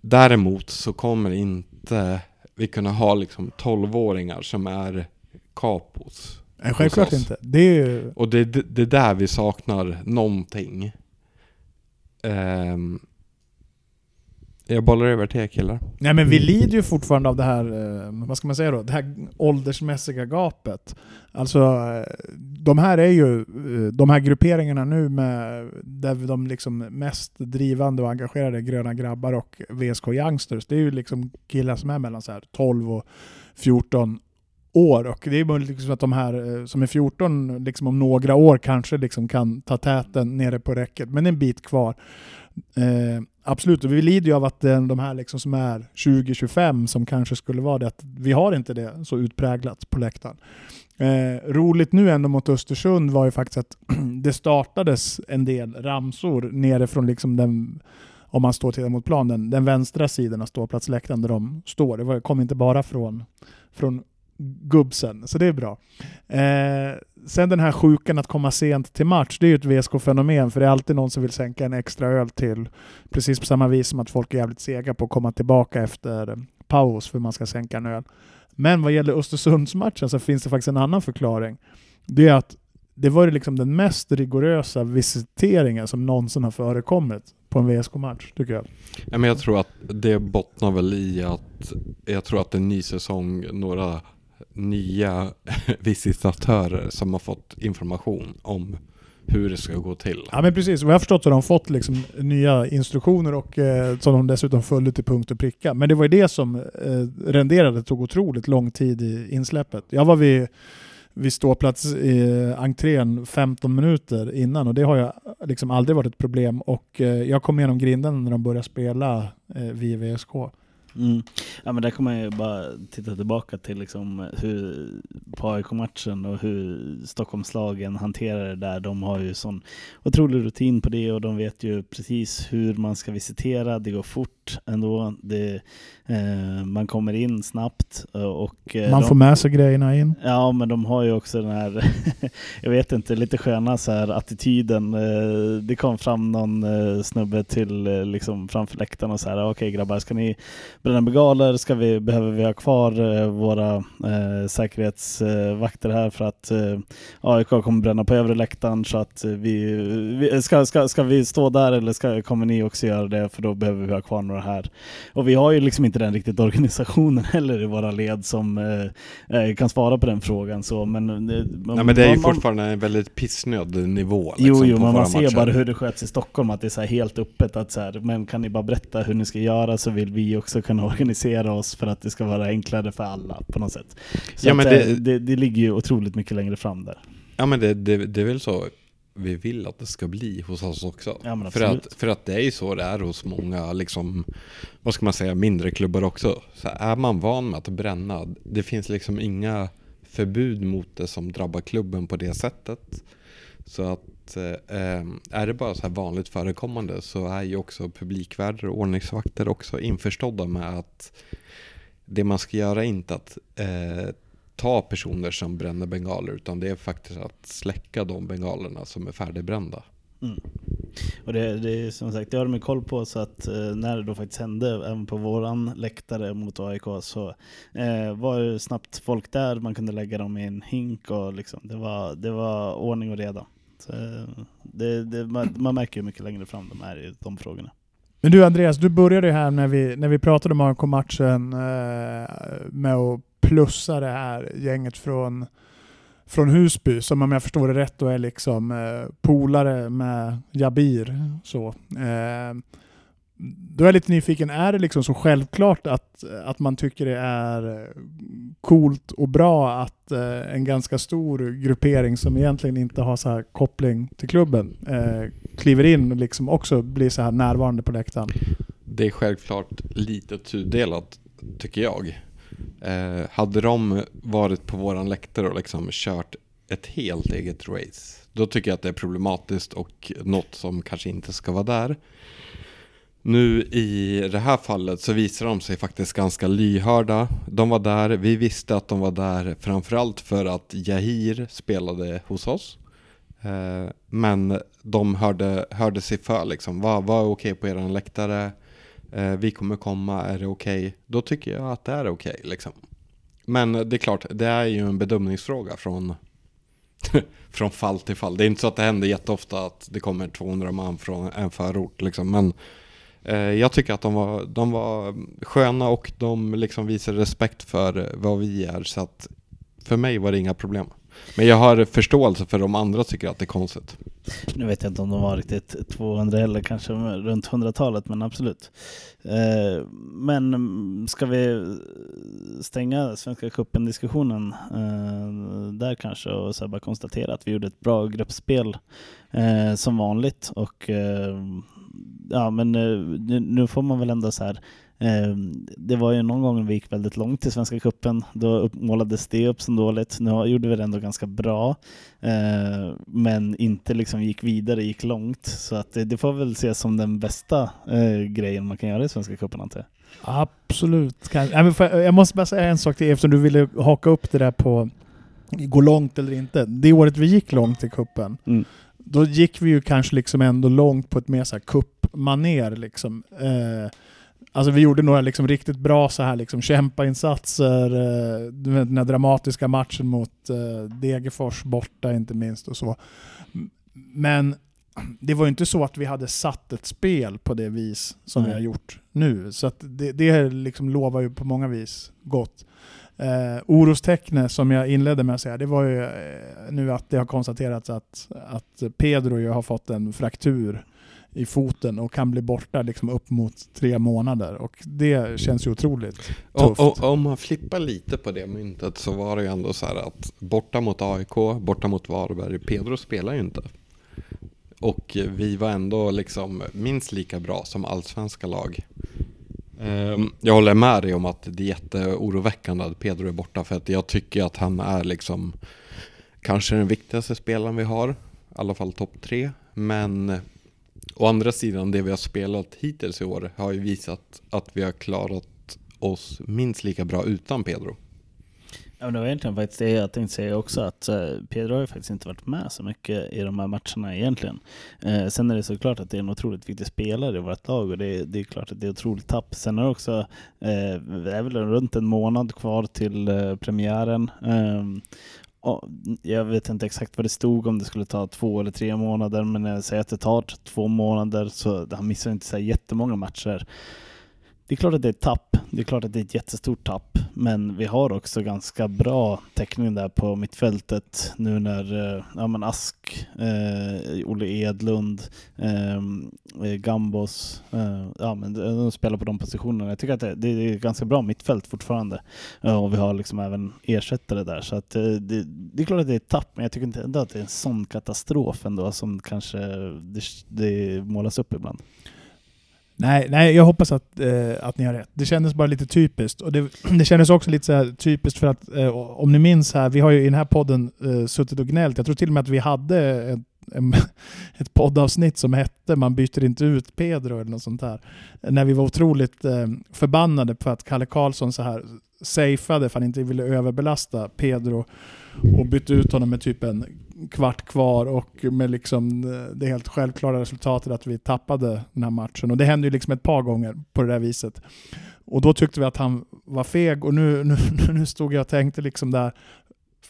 Däremot så kommer inte vi kunna ha liksom 12-åringar som är kapos. Nej, självklart inte. Det ju, Och det är det, det är där vi saknar någonting. Ehm, jag bollar över till er killar. Nej men vi lider ju fortfarande av det här, eh, vad ska man säga då, det här åldersmässiga gapet. Alltså eh, de här är ju, eh, de här grupperingarna nu med, där de liksom mest drivande och engagerade gröna grabbar och VSK Youngsters, det är ju liksom killar som är mellan så här 12 och 14 år. Och det är möjligt liksom att de här som är 14 liksom om några år kanske liksom kan ta täten nere på räcket, men en bit kvar. Eh, absolut, och vi lider ju av att eh, de här liksom som är 20-25 som kanske skulle vara det, att vi har inte det så utpräglat på läktaren. Eh, roligt nu ändå mot Östersund var ju faktiskt att <clears throat> det startades en del ramsor nere från liksom den, om man står och tittar mot planen, den vänstra sidan av ståplatsläktaren där de står. Det kom inte bara från, från gubbsen, så det är bra. Eh, sen den här sjukan att komma sent till match, det är ju ett VSK-fenomen för det är alltid någon som vill sänka en extra öl till precis på samma vis som att folk är jävligt sega på att komma tillbaka efter paus för man ska sänka en öl. Men vad gäller Östersundsmatchen så finns det faktiskt en annan förklaring. Det är att det var liksom den mest rigorösa visiteringen som någonsin har förekommit på en VSK-match, tycker jag. Ja, men jag tror att det bottnar väl i att jag tror att det är en ny säsong, några nya <laughs> visitatörer som har fått information om hur det ska gå till. Ja men precis, vad jag har förstått så har de fått liksom nya instruktioner och eh, som de dessutom följde till punkt och pricka. Men det var ju det som eh, renderade, det tog otroligt lång tid i insläppet. Jag var vid, vid ståplats i entrén 15 minuter innan och det har jag liksom aldrig varit ett problem och eh, jag kom igenom grinden när de började spela eh, VVSK. VSK. Mm. Ja men där kommer man ju bara titta tillbaka till liksom hur på AIK-matchen och hur Stockholmslagen hanterar det där. De har ju sån otrolig rutin på det och de vet ju precis hur man ska visitera. Det går fort ändå. Det, eh, man kommer in snabbt och eh, Man de, får med sig grejerna in. Ja, men de har ju också den här, <laughs> jag vet inte, lite sköna så här attityden. Eh, det kom fram någon eh, snubbe till eh, liksom framför läktaren och så här, okej okay, grabbar, ska ni bränna begaler? Ska vi, behöver vi ha kvar våra eh, säkerhetsvakter här för att eh, AIK kommer bränna på övre läktaren så att vi, vi ska, ska, ska vi stå där eller ska, kommer ni också göra det? För då behöver vi ha kvar några här. Och vi har ju liksom inte den riktigt organisationen <laughs> heller i våra led som eh, eh kan svara på den frågan. Så, men, eh, Nej, men det är ju man, fortfarande en väldigt pissnöd nivå. Liksom, jo, jo men man ser matcher. bara hur det sköts i Stockholm, att det är så helt öppet. Att så här, men kan ni bara berätta hur ni ska göra så vill vi också kunna organisera oss för att det ska vara enklare för alla på något sätt. Så ja, men att, det, det, det ligger ju otroligt mycket längre fram där. Ja men det, det, det är väl så vi vill att det ska bli hos oss också. Ja, för, att, för att det är ju så det är hos många, liksom, vad ska man säga, mindre klubbar också. Så är man van med att bränna, det finns liksom inga förbud mot det som drabbar klubben på det sättet. Så att eh, är det bara så här vanligt förekommande så är ju också publikvärdar och ordningsvakter också införstådda med att det man ska göra är inte att eh, ta personer som bränner bengaler utan det är faktiskt att släcka de bengalerna som är färdigbrända. Mm. Och det, det är som sagt, det har de koll på så att eh, när det då faktiskt hände även på våran läktare mot AIK så eh, var det snabbt folk där, man kunde lägga dem i en hink och liksom, det, var, det var ordning och reda. Så, eh, det, det, man, man märker ju mycket längre fram de här i de frågorna. Men du Andreas, du började här när vi, när vi pratade om AIK-matchen eh, med att plussa det här gänget från, från Husby, som om jag förstår det rätt då är liksom eh, polare med Jabir. Så. Eh, då är jag lite nyfiken, är det liksom så självklart att, att man tycker det är coolt och bra att eh, en ganska stor gruppering som egentligen inte har så här koppling till klubben eh, kliver in och liksom också blir så här närvarande på läktaren? Det är självklart lite tudelat tycker jag. Eh, hade de varit på våran läktare och liksom kört ett helt eget race, då tycker jag att det är problematiskt och något som kanske inte ska vara där. Nu i det här fallet så visar de sig faktiskt ganska lyhörda. De var där, vi visste att de var där framförallt för att Jahir spelade hos oss. Eh, men de hörde, hörde sig för liksom, vad, vad är okej på eran läktare? Eh, vi kommer komma, är det okej? Okay? Då tycker jag att det är okej okay, liksom. Men det är klart, det är ju en bedömningsfråga från, <laughs> från fall till fall. Det är inte så att det händer jätteofta att det kommer 200 man från en förort liksom. Men eh, jag tycker att de var, de var sköna och de liksom visade respekt för vad vi är. Så att för mig var det inga problem. Men jag har förståelse för de andra tycker att det är konstigt. Nu vet jag inte om de var riktigt 200 eller kanske runt 100-talet, men absolut. Eh, men ska vi stänga Svenska cupen-diskussionen eh, där kanske och så bara konstatera att vi gjorde ett bra gruppspel eh, som vanligt och eh, ja, men eh, nu får man väl ändå så här det var ju någon gång vi gick väldigt långt i Svenska Kuppen. Då målades det upp som dåligt. Nu gjorde vi det ändå ganska bra, ehm, men inte liksom gick vidare, gick långt. Så att det, får väl ses som den bästa eh, grejen man kan göra i Svenska Cupen antar jag. Absolut. Jag måste bara säga en sak till eftersom du ville haka upp det där på gå långt eller inte. Det året vi gick långt i kuppen Mm. då gick vi ju kanske liksom ändå långt på ett mer så här kuppmaner liksom. Eh, alltså vi gjorde några liksom riktigt bra så här liksom kämpainsatser, eh, den här dramatiska matchen mot eh, Degerfors borta inte minst och så. Men det var ju inte så att vi hade satt ett spel på det vis som vi Nej. har gjort nu. Så det, det liksom lovar ju på många vis gott. Eh, orostecknet som jag inledde med att säga, det var ju eh, nu att det har konstaterats att, att Pedro ju har fått en fraktur i foten och kan bli borta liksom upp mot tre månader. Och det känns ju otroligt tufft. och, och om man flippar lite på det myntet så var det ju ändå så här att borta mot AIK, borta mot Varberg, Pedro spelar ju inte. Och vi var ändå liksom minst lika bra som allsvenska lag. Ehm, Jag håller med dig om att det är jätteoroväckande att Pedro är borta för att jag tycker att han är liksom kanske den viktigaste spelaren vi har, i alla fall topp tre. Men å andra sidan, det vi har spelat hittills i år har ju visat att vi har klarat oss minst lika bra utan Pedro. Ja, men det var egentligen faktiskt det jag tänkte säga också, att eh, Pedro har ju faktiskt inte varit med så mycket i de här matcherna egentligen. Eh, sen är det såklart att det är en otroligt viktig spelare i vårt lag och det är, det är klart att det är otroligt tapp. Sen är det också, eh, det är väl runt en månad kvar till eh, premiären. Ehm, jag vet inte exakt vad det stod, om det skulle ta två eller tre månader, men när jag säger att det tar två månader så han missar inte så jättemånga matcher. Det är klart att det är ett tapp. Det är klart att det är ett jättestort tapp. Men vi har också ganska bra täckning där på mittfältet nu när eh, ja, men Ask, eh, Olle Edlund, eh, eh Gambos, eh, ja, men de de spelar på de positionerna. Jag tycker att det, det är ett ganska bra mittfält fortfarande. Eh, och vi har liksom även ersättare där. Så att, eh, det, det är klart att det är ett tapp, men jag tycker inte ändå att det är en sån katastrof ändå som kanske det, det målas upp ibland. Nej, nej, jag hoppas att, eh, att ni har rätt. Det kändes bara lite typiskt. Och det, <clears throat> det kändes också lite så här typiskt för att, eh, om ni minns här, vi har ju i den här podden eh, suttit och gnällt. Jag tror till och med att vi hade ett, en, <laughs> ett poddavsnitt som hette Man byter inte ut Pedro eller något sånt där. När vi var otroligt eh, förbannade på att Kalle Karlsson så här safeade för han inte ville överbelasta Pedro och bytte ut honom med typ en kvart kvar och med liksom eh, det helt självklara resultatet att vi tappade den här matchen. Och det hände ju liksom ett par gånger på det där viset. Och då tyckte vi att han var feg och nu, <laughs> nu, nu stod jag och tänkte liksom där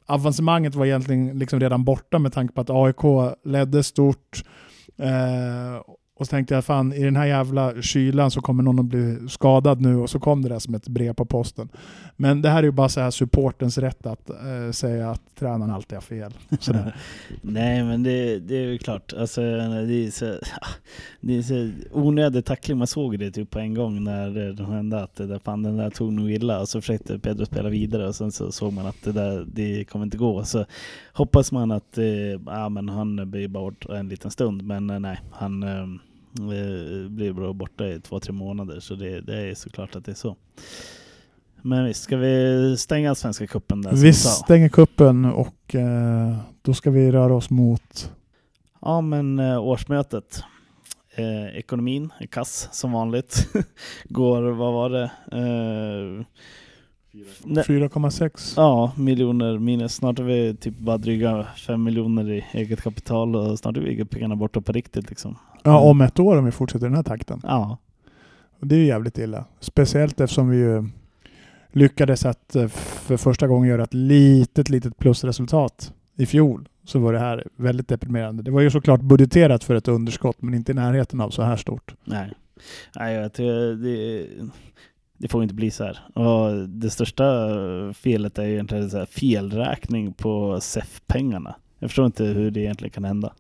avancemanget var egentligen liksom redan borta med tanke på att AIK ledde stort. Eh, och så tänkte jag, fan i den här jävla kylan så kommer någon att bli skadad nu och så kom det där som ett brev på posten. Men det här är ju bara så här supportens rätt att eh, säga att tränaren alltid har fel. <laughs> Nej men det, det är ju klart, alltså, det, är så, <laughs> det är så onödig tackling. Man såg det typ på en gång när det hände att det där, fan, den där tog nog illa och så försökte Pedro spela vidare och sen så såg man att det där det kommer inte gå. Så hoppas man att eh, ja, men han blir bort borta en liten stund men eh, nej, han eh, eh, eh, blir bara borta i två, tre månader så det, det är såklart att det är så. Men visst, ska vi stänga Svenska cupen där? Vi stänger kuppen och eh, då ska vi röra oss mot... Ja, men eh, årsmötet. Eh, ekonomin är kass som vanligt. <laughs> Går, vad var det? Eh, ne- 4,6. ja, miljoner minus. Snart är vi typ bara dryga fem miljoner i eget kapital och snart är vi pengarna borta på riktigt liksom. Ja, om ett år om vi fortsätter den här takten. Ja, Och det är ju jävligt illa. Speciellt eftersom vi ju lyckades att eh, för första gången göra ett litet, litet plusresultat i fjol. Så var det här väldigt deprimerande. Det var ju såklart budgeterat för ett underskott men inte i närheten av så här stort. nej. Nej, jag tror det, det får inte bli så här. Och det största felet är egentligen så här felräkning på SEF-pengarna. Jag förstår inte hur det egentligen kan hända.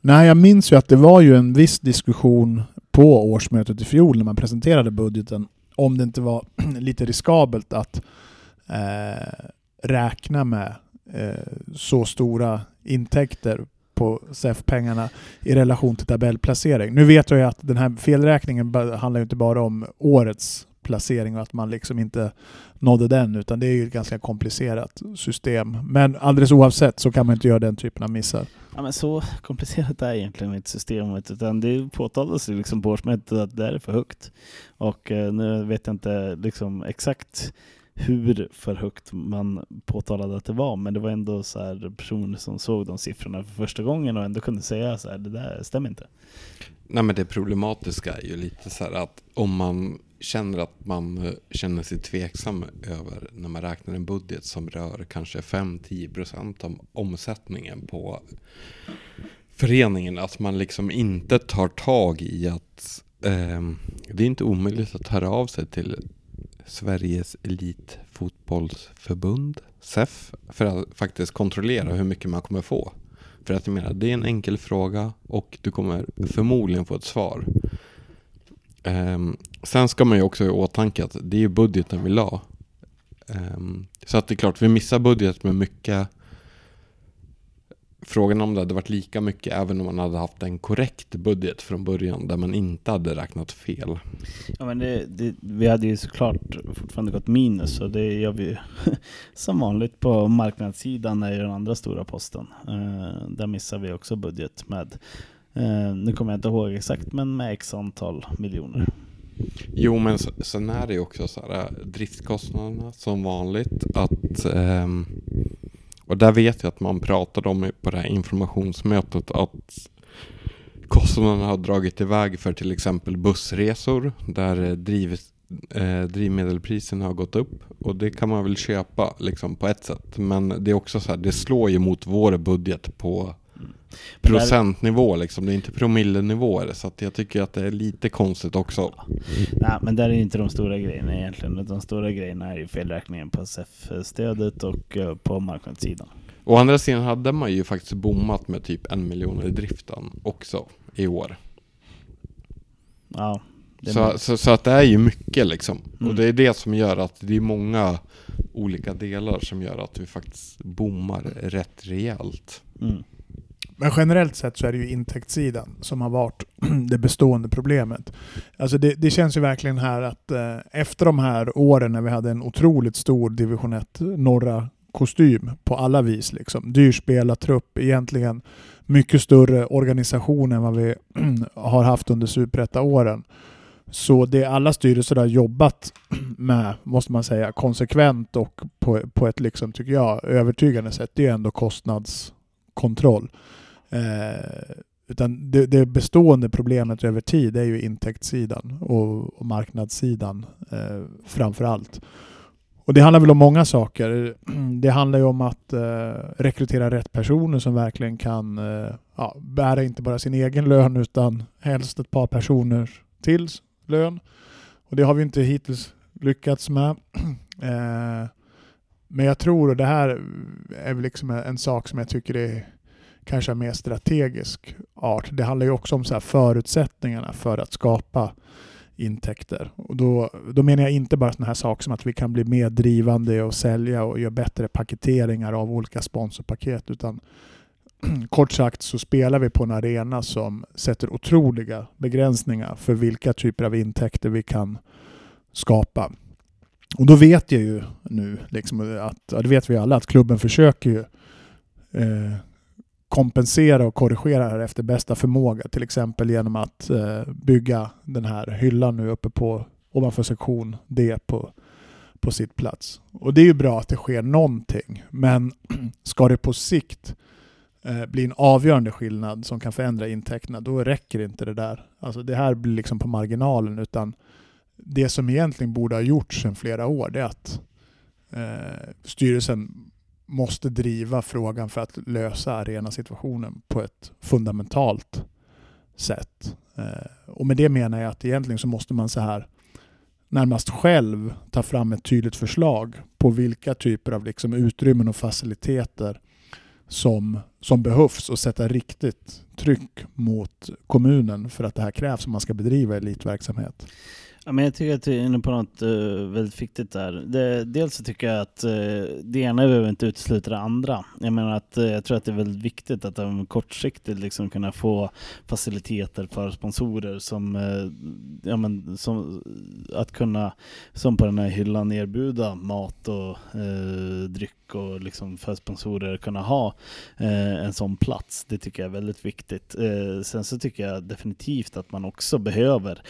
Nej, jag minns ju att det var ju en viss diskussion på årsmötet i fjol när man presenterade budgeten om det inte var <clears throat> lite riskabelt att eh, räkna med eh, så stora intäkter på SEF-pengarna i relation till tabellplacering. Nu vet jag ju att den här felräkningen handlar ju inte bara om årets placering och att man liksom inte nådde den utan det är ju ett ganska komplicerat system. Men alldeles oavsett så kan man inte göra den typen av missar. Ja, men så komplicerat är egentligen inte systemet utan det påtalas ju liksom på årsmötet att det är för högt. Och eh, nu vet jag inte liksom exakt hur för högt man påtalade att det var, men det var ändå så här personer som såg de siffrorna för första gången och ändå kunde säga så här, det där stämmer inte. Nej men det problematiska är ju lite så här att om man känner att man eh, känner sig tveksam över när man räknar en budget som rör kanske 5-10% av omsättningen på föreningen. Att man liksom inte tar tag i att eh, det är inte omöjligt att höra av sig till Sveriges Elitfotbollsförbund, SEF, för att faktiskt kontrollera hur mycket man kommer få. För att jag menar, det är en enkel fråga och du kommer förmodligen få ett svar. Um, sen ska man ju också ha i åtanke att det är budgeten vi la. Um, så att det är klart, vi missar budget med mycket Frågan om det hade varit lika mycket även om man hade haft en korrekt budget från början där man inte hade räknat fel. Ja, men det, det, vi hade ju såklart fortfarande gått minus och det gör vi <laughs> som vanligt på marknadssidan är ju den andra stora posten. Uh, där missar vi också budget med, uh, nu kommer jag inte ihåg exakt, men med x antal miljoner. Jo, men sen är det ju också så här, driftkostnaderna som vanligt. att um, och där vet jag att man pratade om på det här informationsmötet att kostnaderna har dragit iväg för till exempel bussresor där eh, driv, eh, drivmedelpriserna har gått upp. Och det kan man väl köpa liksom på ett sätt. Men det är också så här, det slår ju mot vår budget på procentnivå liksom. Det är inte promillenivåer. Så att jag tycker att det är lite konstigt också. Nej, men där är inte de stora grejerna egentligen. De stora grejerna är ju felräkningen på SF-stödet och eh, på marknadssidan. Å andra sidan hade man ju faktiskt bommat med typ en miljon i driften också i år. Ja. Så, så, så, att det är ju mycket liksom. Mm. Och det är det som gör att det är många olika delar som gör att vi faktiskt bommar rätt rejält. Mm. Men generellt sett så är det ju intäktssidan som har varit <clears throat> det bestående problemet. Alltså det, det känns ju verkligen här att eh, efter de här åren när vi hade en otroligt stor division 1 norra kostym på alla vis. Liksom. Dyr spelartrupp, egentligen mycket större organisation än vad vi <clears throat> har haft under superettaåren. Så det alla styrelser har jobbat <clears throat> med, måste man säga, konsekvent och på, på ett, liksom, tycker jag, övertygande sätt, det är ändå kostnadskontroll. Eh, utan det, det, bestående problemet över tid är ju intäktssidan och, och marknadssidan eh, framför allt. Och det handlar väl om många saker. <clears throat> Det handlar ju om att eh, rekrytera rätt personer som verkligen kan eh, ja, bära inte bara sin egen lön utan helst ett par personer till lön. Och det har vi inte hittills lyckats med. <clears throat> eh, men jag tror, och det här är väl liksom en sak som jag tycker är kanske av mer strategisk art. Det handlar ju också om så förutsättningarna för att skapa intäkter. Och då, då menar jag inte bara sådana här saker som att vi kan bli mer drivande och sälja och göra bättre paketeringar av olika sponsorpaket, utan <clears throat> kort sagt så spelar vi på en arena som sätter otroliga begränsningar för vilka typer av intäkter vi kan skapa. Och då vet jag ju nu, liksom att, ja, det vet vi alla, att klubben försöker ju eh, kompensera och korrigera det här efter bästa förmåga. Till exempel genom att eh, bygga den här hyllan nu uppe på ovanför sektion D på, på sitt plats. Och det är ju bra att det sker någonting, men <clears throat> ska det på sikt eh, bli en avgörande skillnad som kan förändra intäkterna, då räcker inte det där. Alltså det här blir liksom på marginalen, utan det som egentligen borde ha gjorts sedan flera år, det är att eh, styrelsen måste driva frågan för att lösa arenasituationen på ett fundamentalt sätt. Eh, och med det menar jag att egentligen så måste man så här närmast själv ta fram ett tydligt förslag på vilka typer av liksom utrymmen och faciliteter som, som behövs och sätta riktigt tryck mot kommunen för att det här krävs om man ska bedriva elitverksamhet. Ja, men jag tycker att du är inne på något uh, väldigt viktigt där. Det, dels så tycker jag att uh, det ena behöver inte utesluta det andra. Jag menar att uh, jag tror att det är väldigt viktigt att de kortsiktigt liksom kunna få faciliteter för sponsorer som, ja, men, som att kunna, som på den här hyllan, erbjuda mat och dryck och liksom för sponsorer kunna ha en sån plats. Det tycker jag är väldigt viktigt. sen så tycker jag definitivt att man också behöver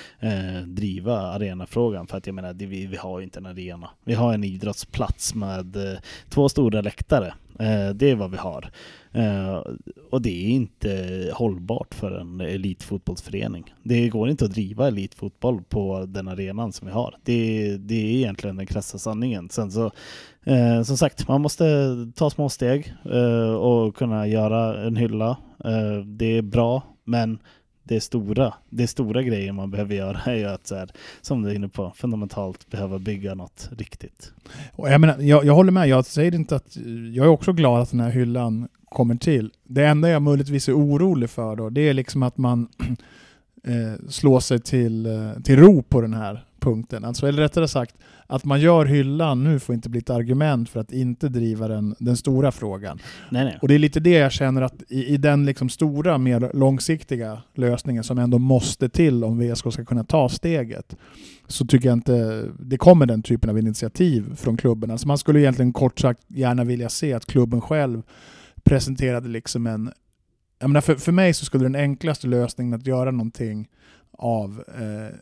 driva arenafrågan. För att jag menar, vi, vi har ju inte en arena. Vi har en idrottsplats med eh, två stora läktare. Eh, det är vad vi har. Eh, och det är inte hållbart för en elitfotbollsförening. Det går inte att driva elitfotboll på den arenan som vi har. Det, det är egentligen den krassa sanningen. Sen så, eh, som sagt, man måste ta små steg eh, och kunna göra en hylla. Eh, det är bra, men det stora, det stora grejen man behöver göra är ju att, så här, som du är inne på, fundamentalt behöva bygga något riktigt. Och jag, menar, jag, jag håller med, jag säger inte att, jag är också glad att den här hyllan kommer till. Det enda jag möjligtvis är orolig för då, det är liksom att man <clears throat> eh, slår sig till, eh, till ro på den här punkten. Alltså, eller rättare sagt, att man gör hyllan nu får inte bli ett argument för att inte driva den, den stora frågan. Nej, nej. Och det är lite det jag känner att i, i den liksom stora, mer långsiktiga lösningen som ändå måste till om VSK ska kunna ta steget, så tycker jag inte det kommer den typen av initiativ från klubben. Alltså man skulle egentligen kort sagt gärna vilja se att klubben själv presenterade liksom en... Jag menar för, för mig så skulle den enklaste lösningen att göra någonting av eh,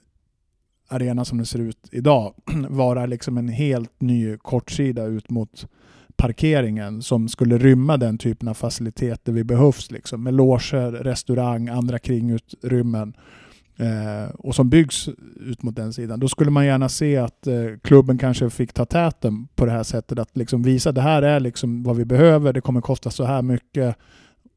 arena som den ser ut idag <clears throat> vara liksom en helt ny kortsida ut mot parkeringen som skulle rymma den typen av faciliteter vi behövs. Liksom, med loger, restaurang, andra kringutrymmen eh, och som byggs ut mot den sidan. Då skulle man gärna se att eh, klubben kanske fick ta täten på det här sättet. Att liksom visa det här är liksom vad vi behöver, det kommer kosta så här mycket.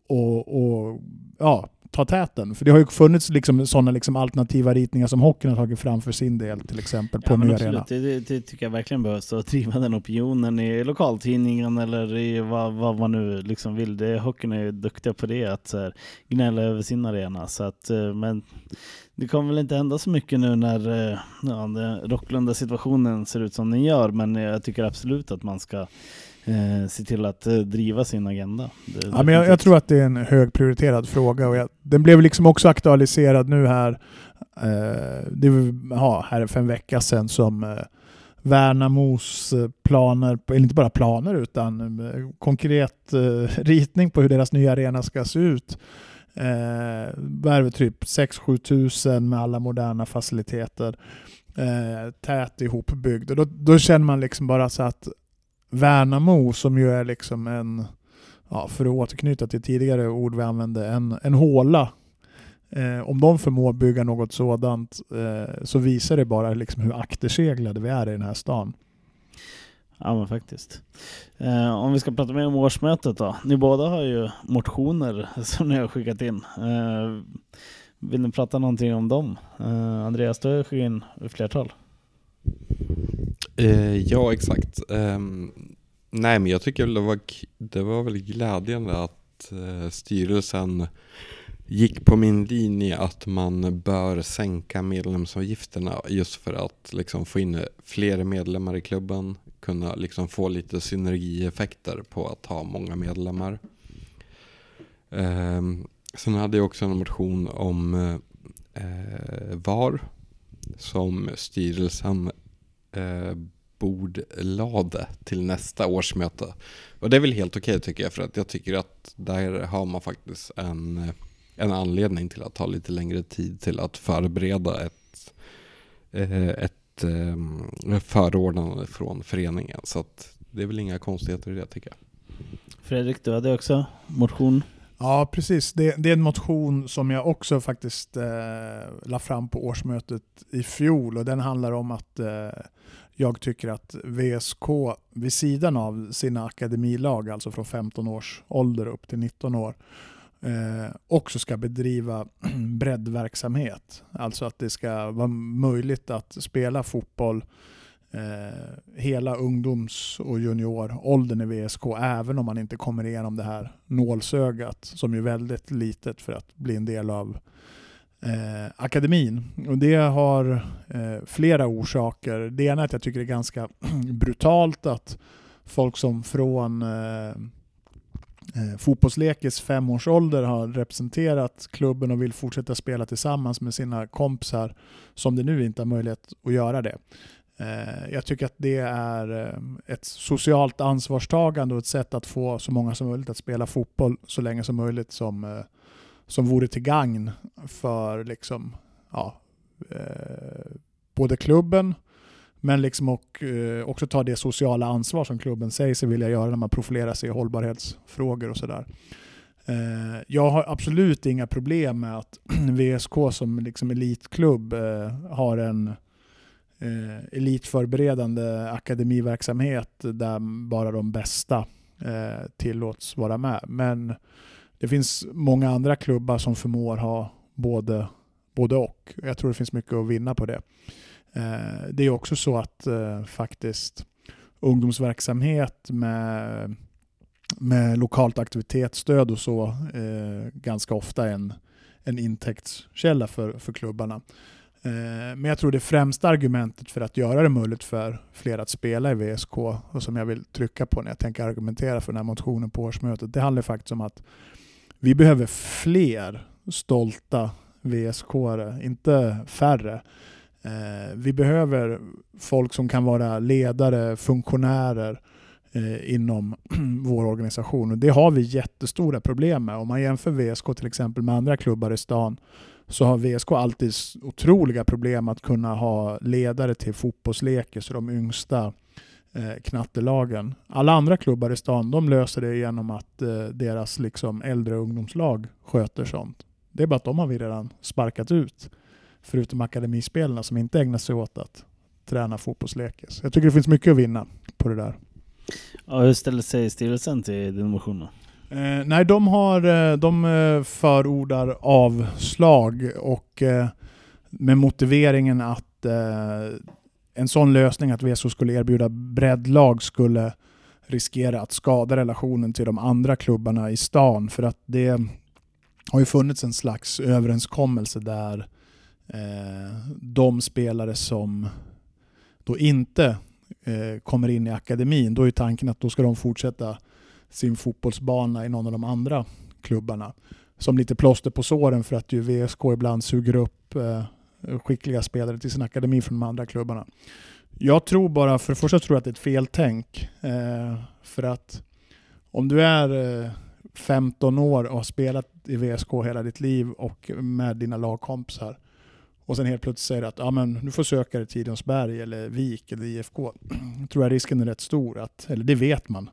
Och, och ja, ta täten. För det har ju funnits liksom sådana liksom alternativa ritningar som hockeyn har tagit fram för sin del till exempel på ja, nya arena. Det, det, det, tycker jag verkligen behövs, att driva den opinionen i lokaltidningen eller i vad, vad man nu liksom vill. Det, hockeyn är ju duktiga på det, att här, gnälla över sin arena. Så att, eh, men det kommer väl inte hända så mycket nu när eh, ja, Rocklunda situationen ser ut som den gör, men jag tycker absolut att man ska eh, se till att eh, driva sin agenda. Det, ja, men jag, jag, tror att det är en högprioriterad fråga och jag, den blev liksom också aktualiserad nu här, eh, det var, ja, här för en vecka sedan som eh, Värnamos planer, eller inte bara planer utan konkret ritning på hur deras nya arena ska se ut. Eh, värver typ 6-7 tusen med alla moderna faciliteter. Eh, tät ihopbyggd. Och då, då känner man liksom bara så att Värnamo som ju är liksom en, ja, för att återknyta till tidigare ord vi använde, en, en håla. Eh, om de förmår bygga något sådant eh, så visar det bara liksom hur akterseglade vi är i den här stan. Ja men faktiskt. Eh, om vi ska prata mer om årsmötet då. Ni båda har ju motioner <laughs> som ni har skickat in. Eh, vill ni prata någonting om dem? Eh, Andreas, du har skickat in ett flertal. Eh, ja, exakt. Um, nej, men jag tycker det var, det var väl glädjande att eh, styrelsen gick på min linje att man bör sänka medlemsavgifterna just för att liksom, få in fler medlemmar i klubben, kunna liksom, få lite synergieffekter på att ha många medlemmar. Eh, sen hade jag också en motion om eh, eh, VAR som styrelsen eh, bordlade till nästa årsmöte. Och det är väl helt okej okay, tycker jag för att jag tycker att där har man faktiskt en, eh, en anledning till att ta lite längre tid till att förbereda ett, eh, ett eh, förordnande från föreningen. Så att det är väl inga konstigheter i det tycker jag. Fredrik, du hade också motion Ja, precis. Det, det, är en motion som jag också faktiskt eh, la fram på årsmötet i fjol och den handlar om att eh, jag tycker att VSK vid sidan av sina akademilag, alltså från 15 års ålder upp till 19 år, eh, också ska bedriva <clears throat> breddverksamhet. Alltså att det ska vara möjligt att spela fotboll eh, hela ungdoms och junioråldern i VSK, även om man inte kommer igenom det här nålsögat som är väldigt litet för att bli en del av eh, akademin. Och det har eh, flera orsaker. Det ena är att jag tycker det är ganska <clears throat> brutalt att folk som från eh, eh, fotbollslekes femårsålder har representerat klubben och vill fortsätta spela tillsammans med sina kompisar som det nu inte har möjlighet att göra det. Eh, jag tycker att det är eh, ett socialt ansvarstagande och ett sätt att få så många som möjligt att spela fotboll så länge som möjligt som, eh, som vore till gagn för liksom, ja, både klubben men liksom och, också ta det sociala ansvar som klubben säger sig vilja göra när man profilerar sig i hållbarhetsfrågor och sådär. Jag har absolut inga problem med att <clears throat> VSK som liksom elitklubb har en eh, elitförberedande akademiverksamhet där bara de bästa eh, tillåts vara med. Men det finns många andra klubbar som förmår ha både, både och. Jag tror det finns mycket att vinna på det. Eh, det är också så att eh, faktiskt ungdomsverksamhet med, med lokalt aktivitetsstöd och så eh, ganska ofta en, en intäktskälla för, för klubbarna. Eh, men jag tror det främsta argumentet för att göra det möjligt för fler att spela i VSK och som jag vill trycka på när jag tänker argumentera för den här motionen på årsmötet, det handlar faktiskt om att vi behöver fler stolta vsk inte färre. Eh, vi behöver folk som kan vara ledare, funktionärer eh, inom <clears throat> vår organisation. Och det har vi jättestora problem med. Om man jämför VSK till exempel med andra klubbar i stan så har VSK alltid otroliga problem att kunna ha ledare till fotbollsleker, så de yngsta eh, knattelagen. Alla andra klubbar i stan de löser det genom att eh, deras liksom, äldre ungdomslag sköter sånt. Det är bara att de har vi redan sparkat ut. Förutom akademispelarna som inte ägnar sig åt att träna fotbollslekes. Jag tycker det finns mycket att vinna på det där. Ja, hur ställer sig styrelsen till din motion? Eh, nej, de, har, eh, de eh, förordar avslag och eh, med motiveringen att eh, en sån lösning att VSO skulle erbjuda breddlag skulle riskera att skada relationen till de andra klubbarna i stan. För att det har ju funnits en slags överenskommelse där eh, de spelare som då inte eh, kommer in i akademin, då är tanken att då ska de fortsätta sin fotbollsbana i någon av de andra klubbarna. Som lite plåster på såren för att ju VSK ibland suger upp eh, skickliga spelare till sin akademi från de andra klubbarna. Jag tror bara, för det första tror jag att det är ett feltänk. Eh, för att om du är eh, 15 år och har spelat i VSK hela ditt liv och med dina lagkompisar och sen helt plötsligt säger att ja, men du får söka dig till Tidensberg eller Vik eller IFK. <clears throat> tror jag risken är rätt stor, att, eller det vet man,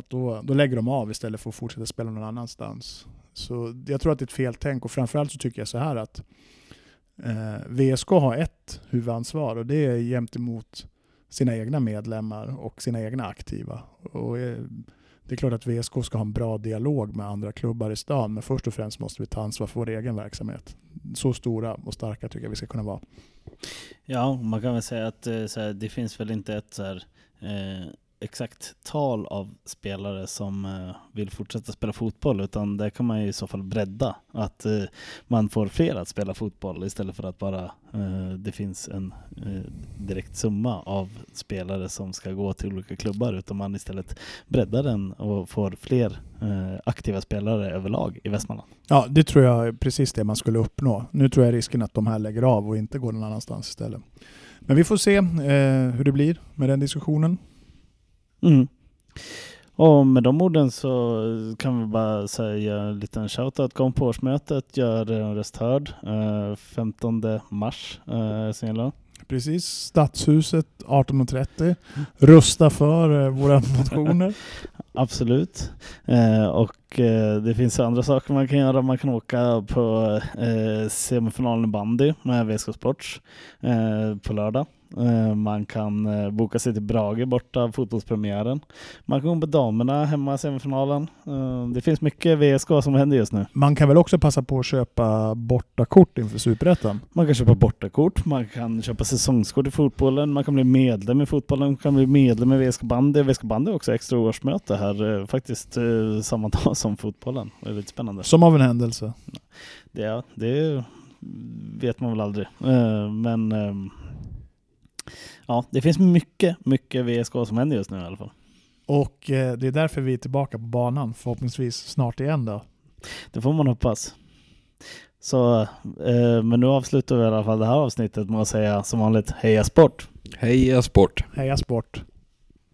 att då, då lägger de av istället för att fortsätta spela någon annanstans. Så jag tror att det är ett feltänk och framförallt så tycker jag så här att eh, VSK har ett huvudansvar och det är gentemot sina egna medlemmar och sina egna aktiva. Och, eh, det är klart att VSK ska ha en bra dialog med andra klubbar i stan, men först och främst måste vi ta ansvar för vår egen verksamhet. Så stora och starka tycker jag vi ska kunna vara. Ja, man kan väl säga att eh, här, det finns väl inte ett så här, eh, exakt tal av spelare som eh, vill fortsätta spela fotboll utan där kan man ju i så fall bredda. Att eh, man får fler att spela fotboll istället för att bara eh, det finns en direkt summa av spelare som ska gå till olika klubbar utan man istället breddar den och får fler aktiva spelare överlag i Västmanland. Ja, det tror jag är precis det man skulle uppnå. Nu tror jag risken att de här lägger av och inte går någon annanstans istället. Men vi får se hur det blir med den diskussionen. Mm. Och med de orden så kan vi bara säga en liten shoutout. Kom på årsmötet, gör en röst hörd. 15 mars eh. Precis, Stadshuset 18.30. Rösta för eh, våra <laughs> motioner. Absolut. Eh, och eh, det finns andra saker man kan göra. Man kan åka på eh, semifinalen i bandy med VSK Sports eh, på lördag. Eh, man kan eh, boka sig till Brage borta fotbollspremiären. Man kan gå på damerna hemma i semifinalen. Eh, det finns mycket VSK som händer just nu. Man kan väl också passa på att köpa bortakort inför Superettan? Man kan köpa bortakort, man kan köpa säsongskort i fotbollen, man kan bli medlem i fotbollen, man kan bli medlem i VSK bandy. VSK bandy är också extra årsmöte här, faktiskt samma <laughs> dag som fotbollen. Det är lite spännande. Som av en händelse. Det, det vet man väl aldrig. Men ehm, ja, det finns mycket, mycket VSK som händer just nu i alla fall. Och eh, det är därför vi är tillbaka på banan, förhoppningsvis snart igen då. Det får man hoppas. Så, eh, men nu avslutar vi i alla fall det här avsnittet med att säga som vanligt Heja Sport! Heja sport! Heja sport!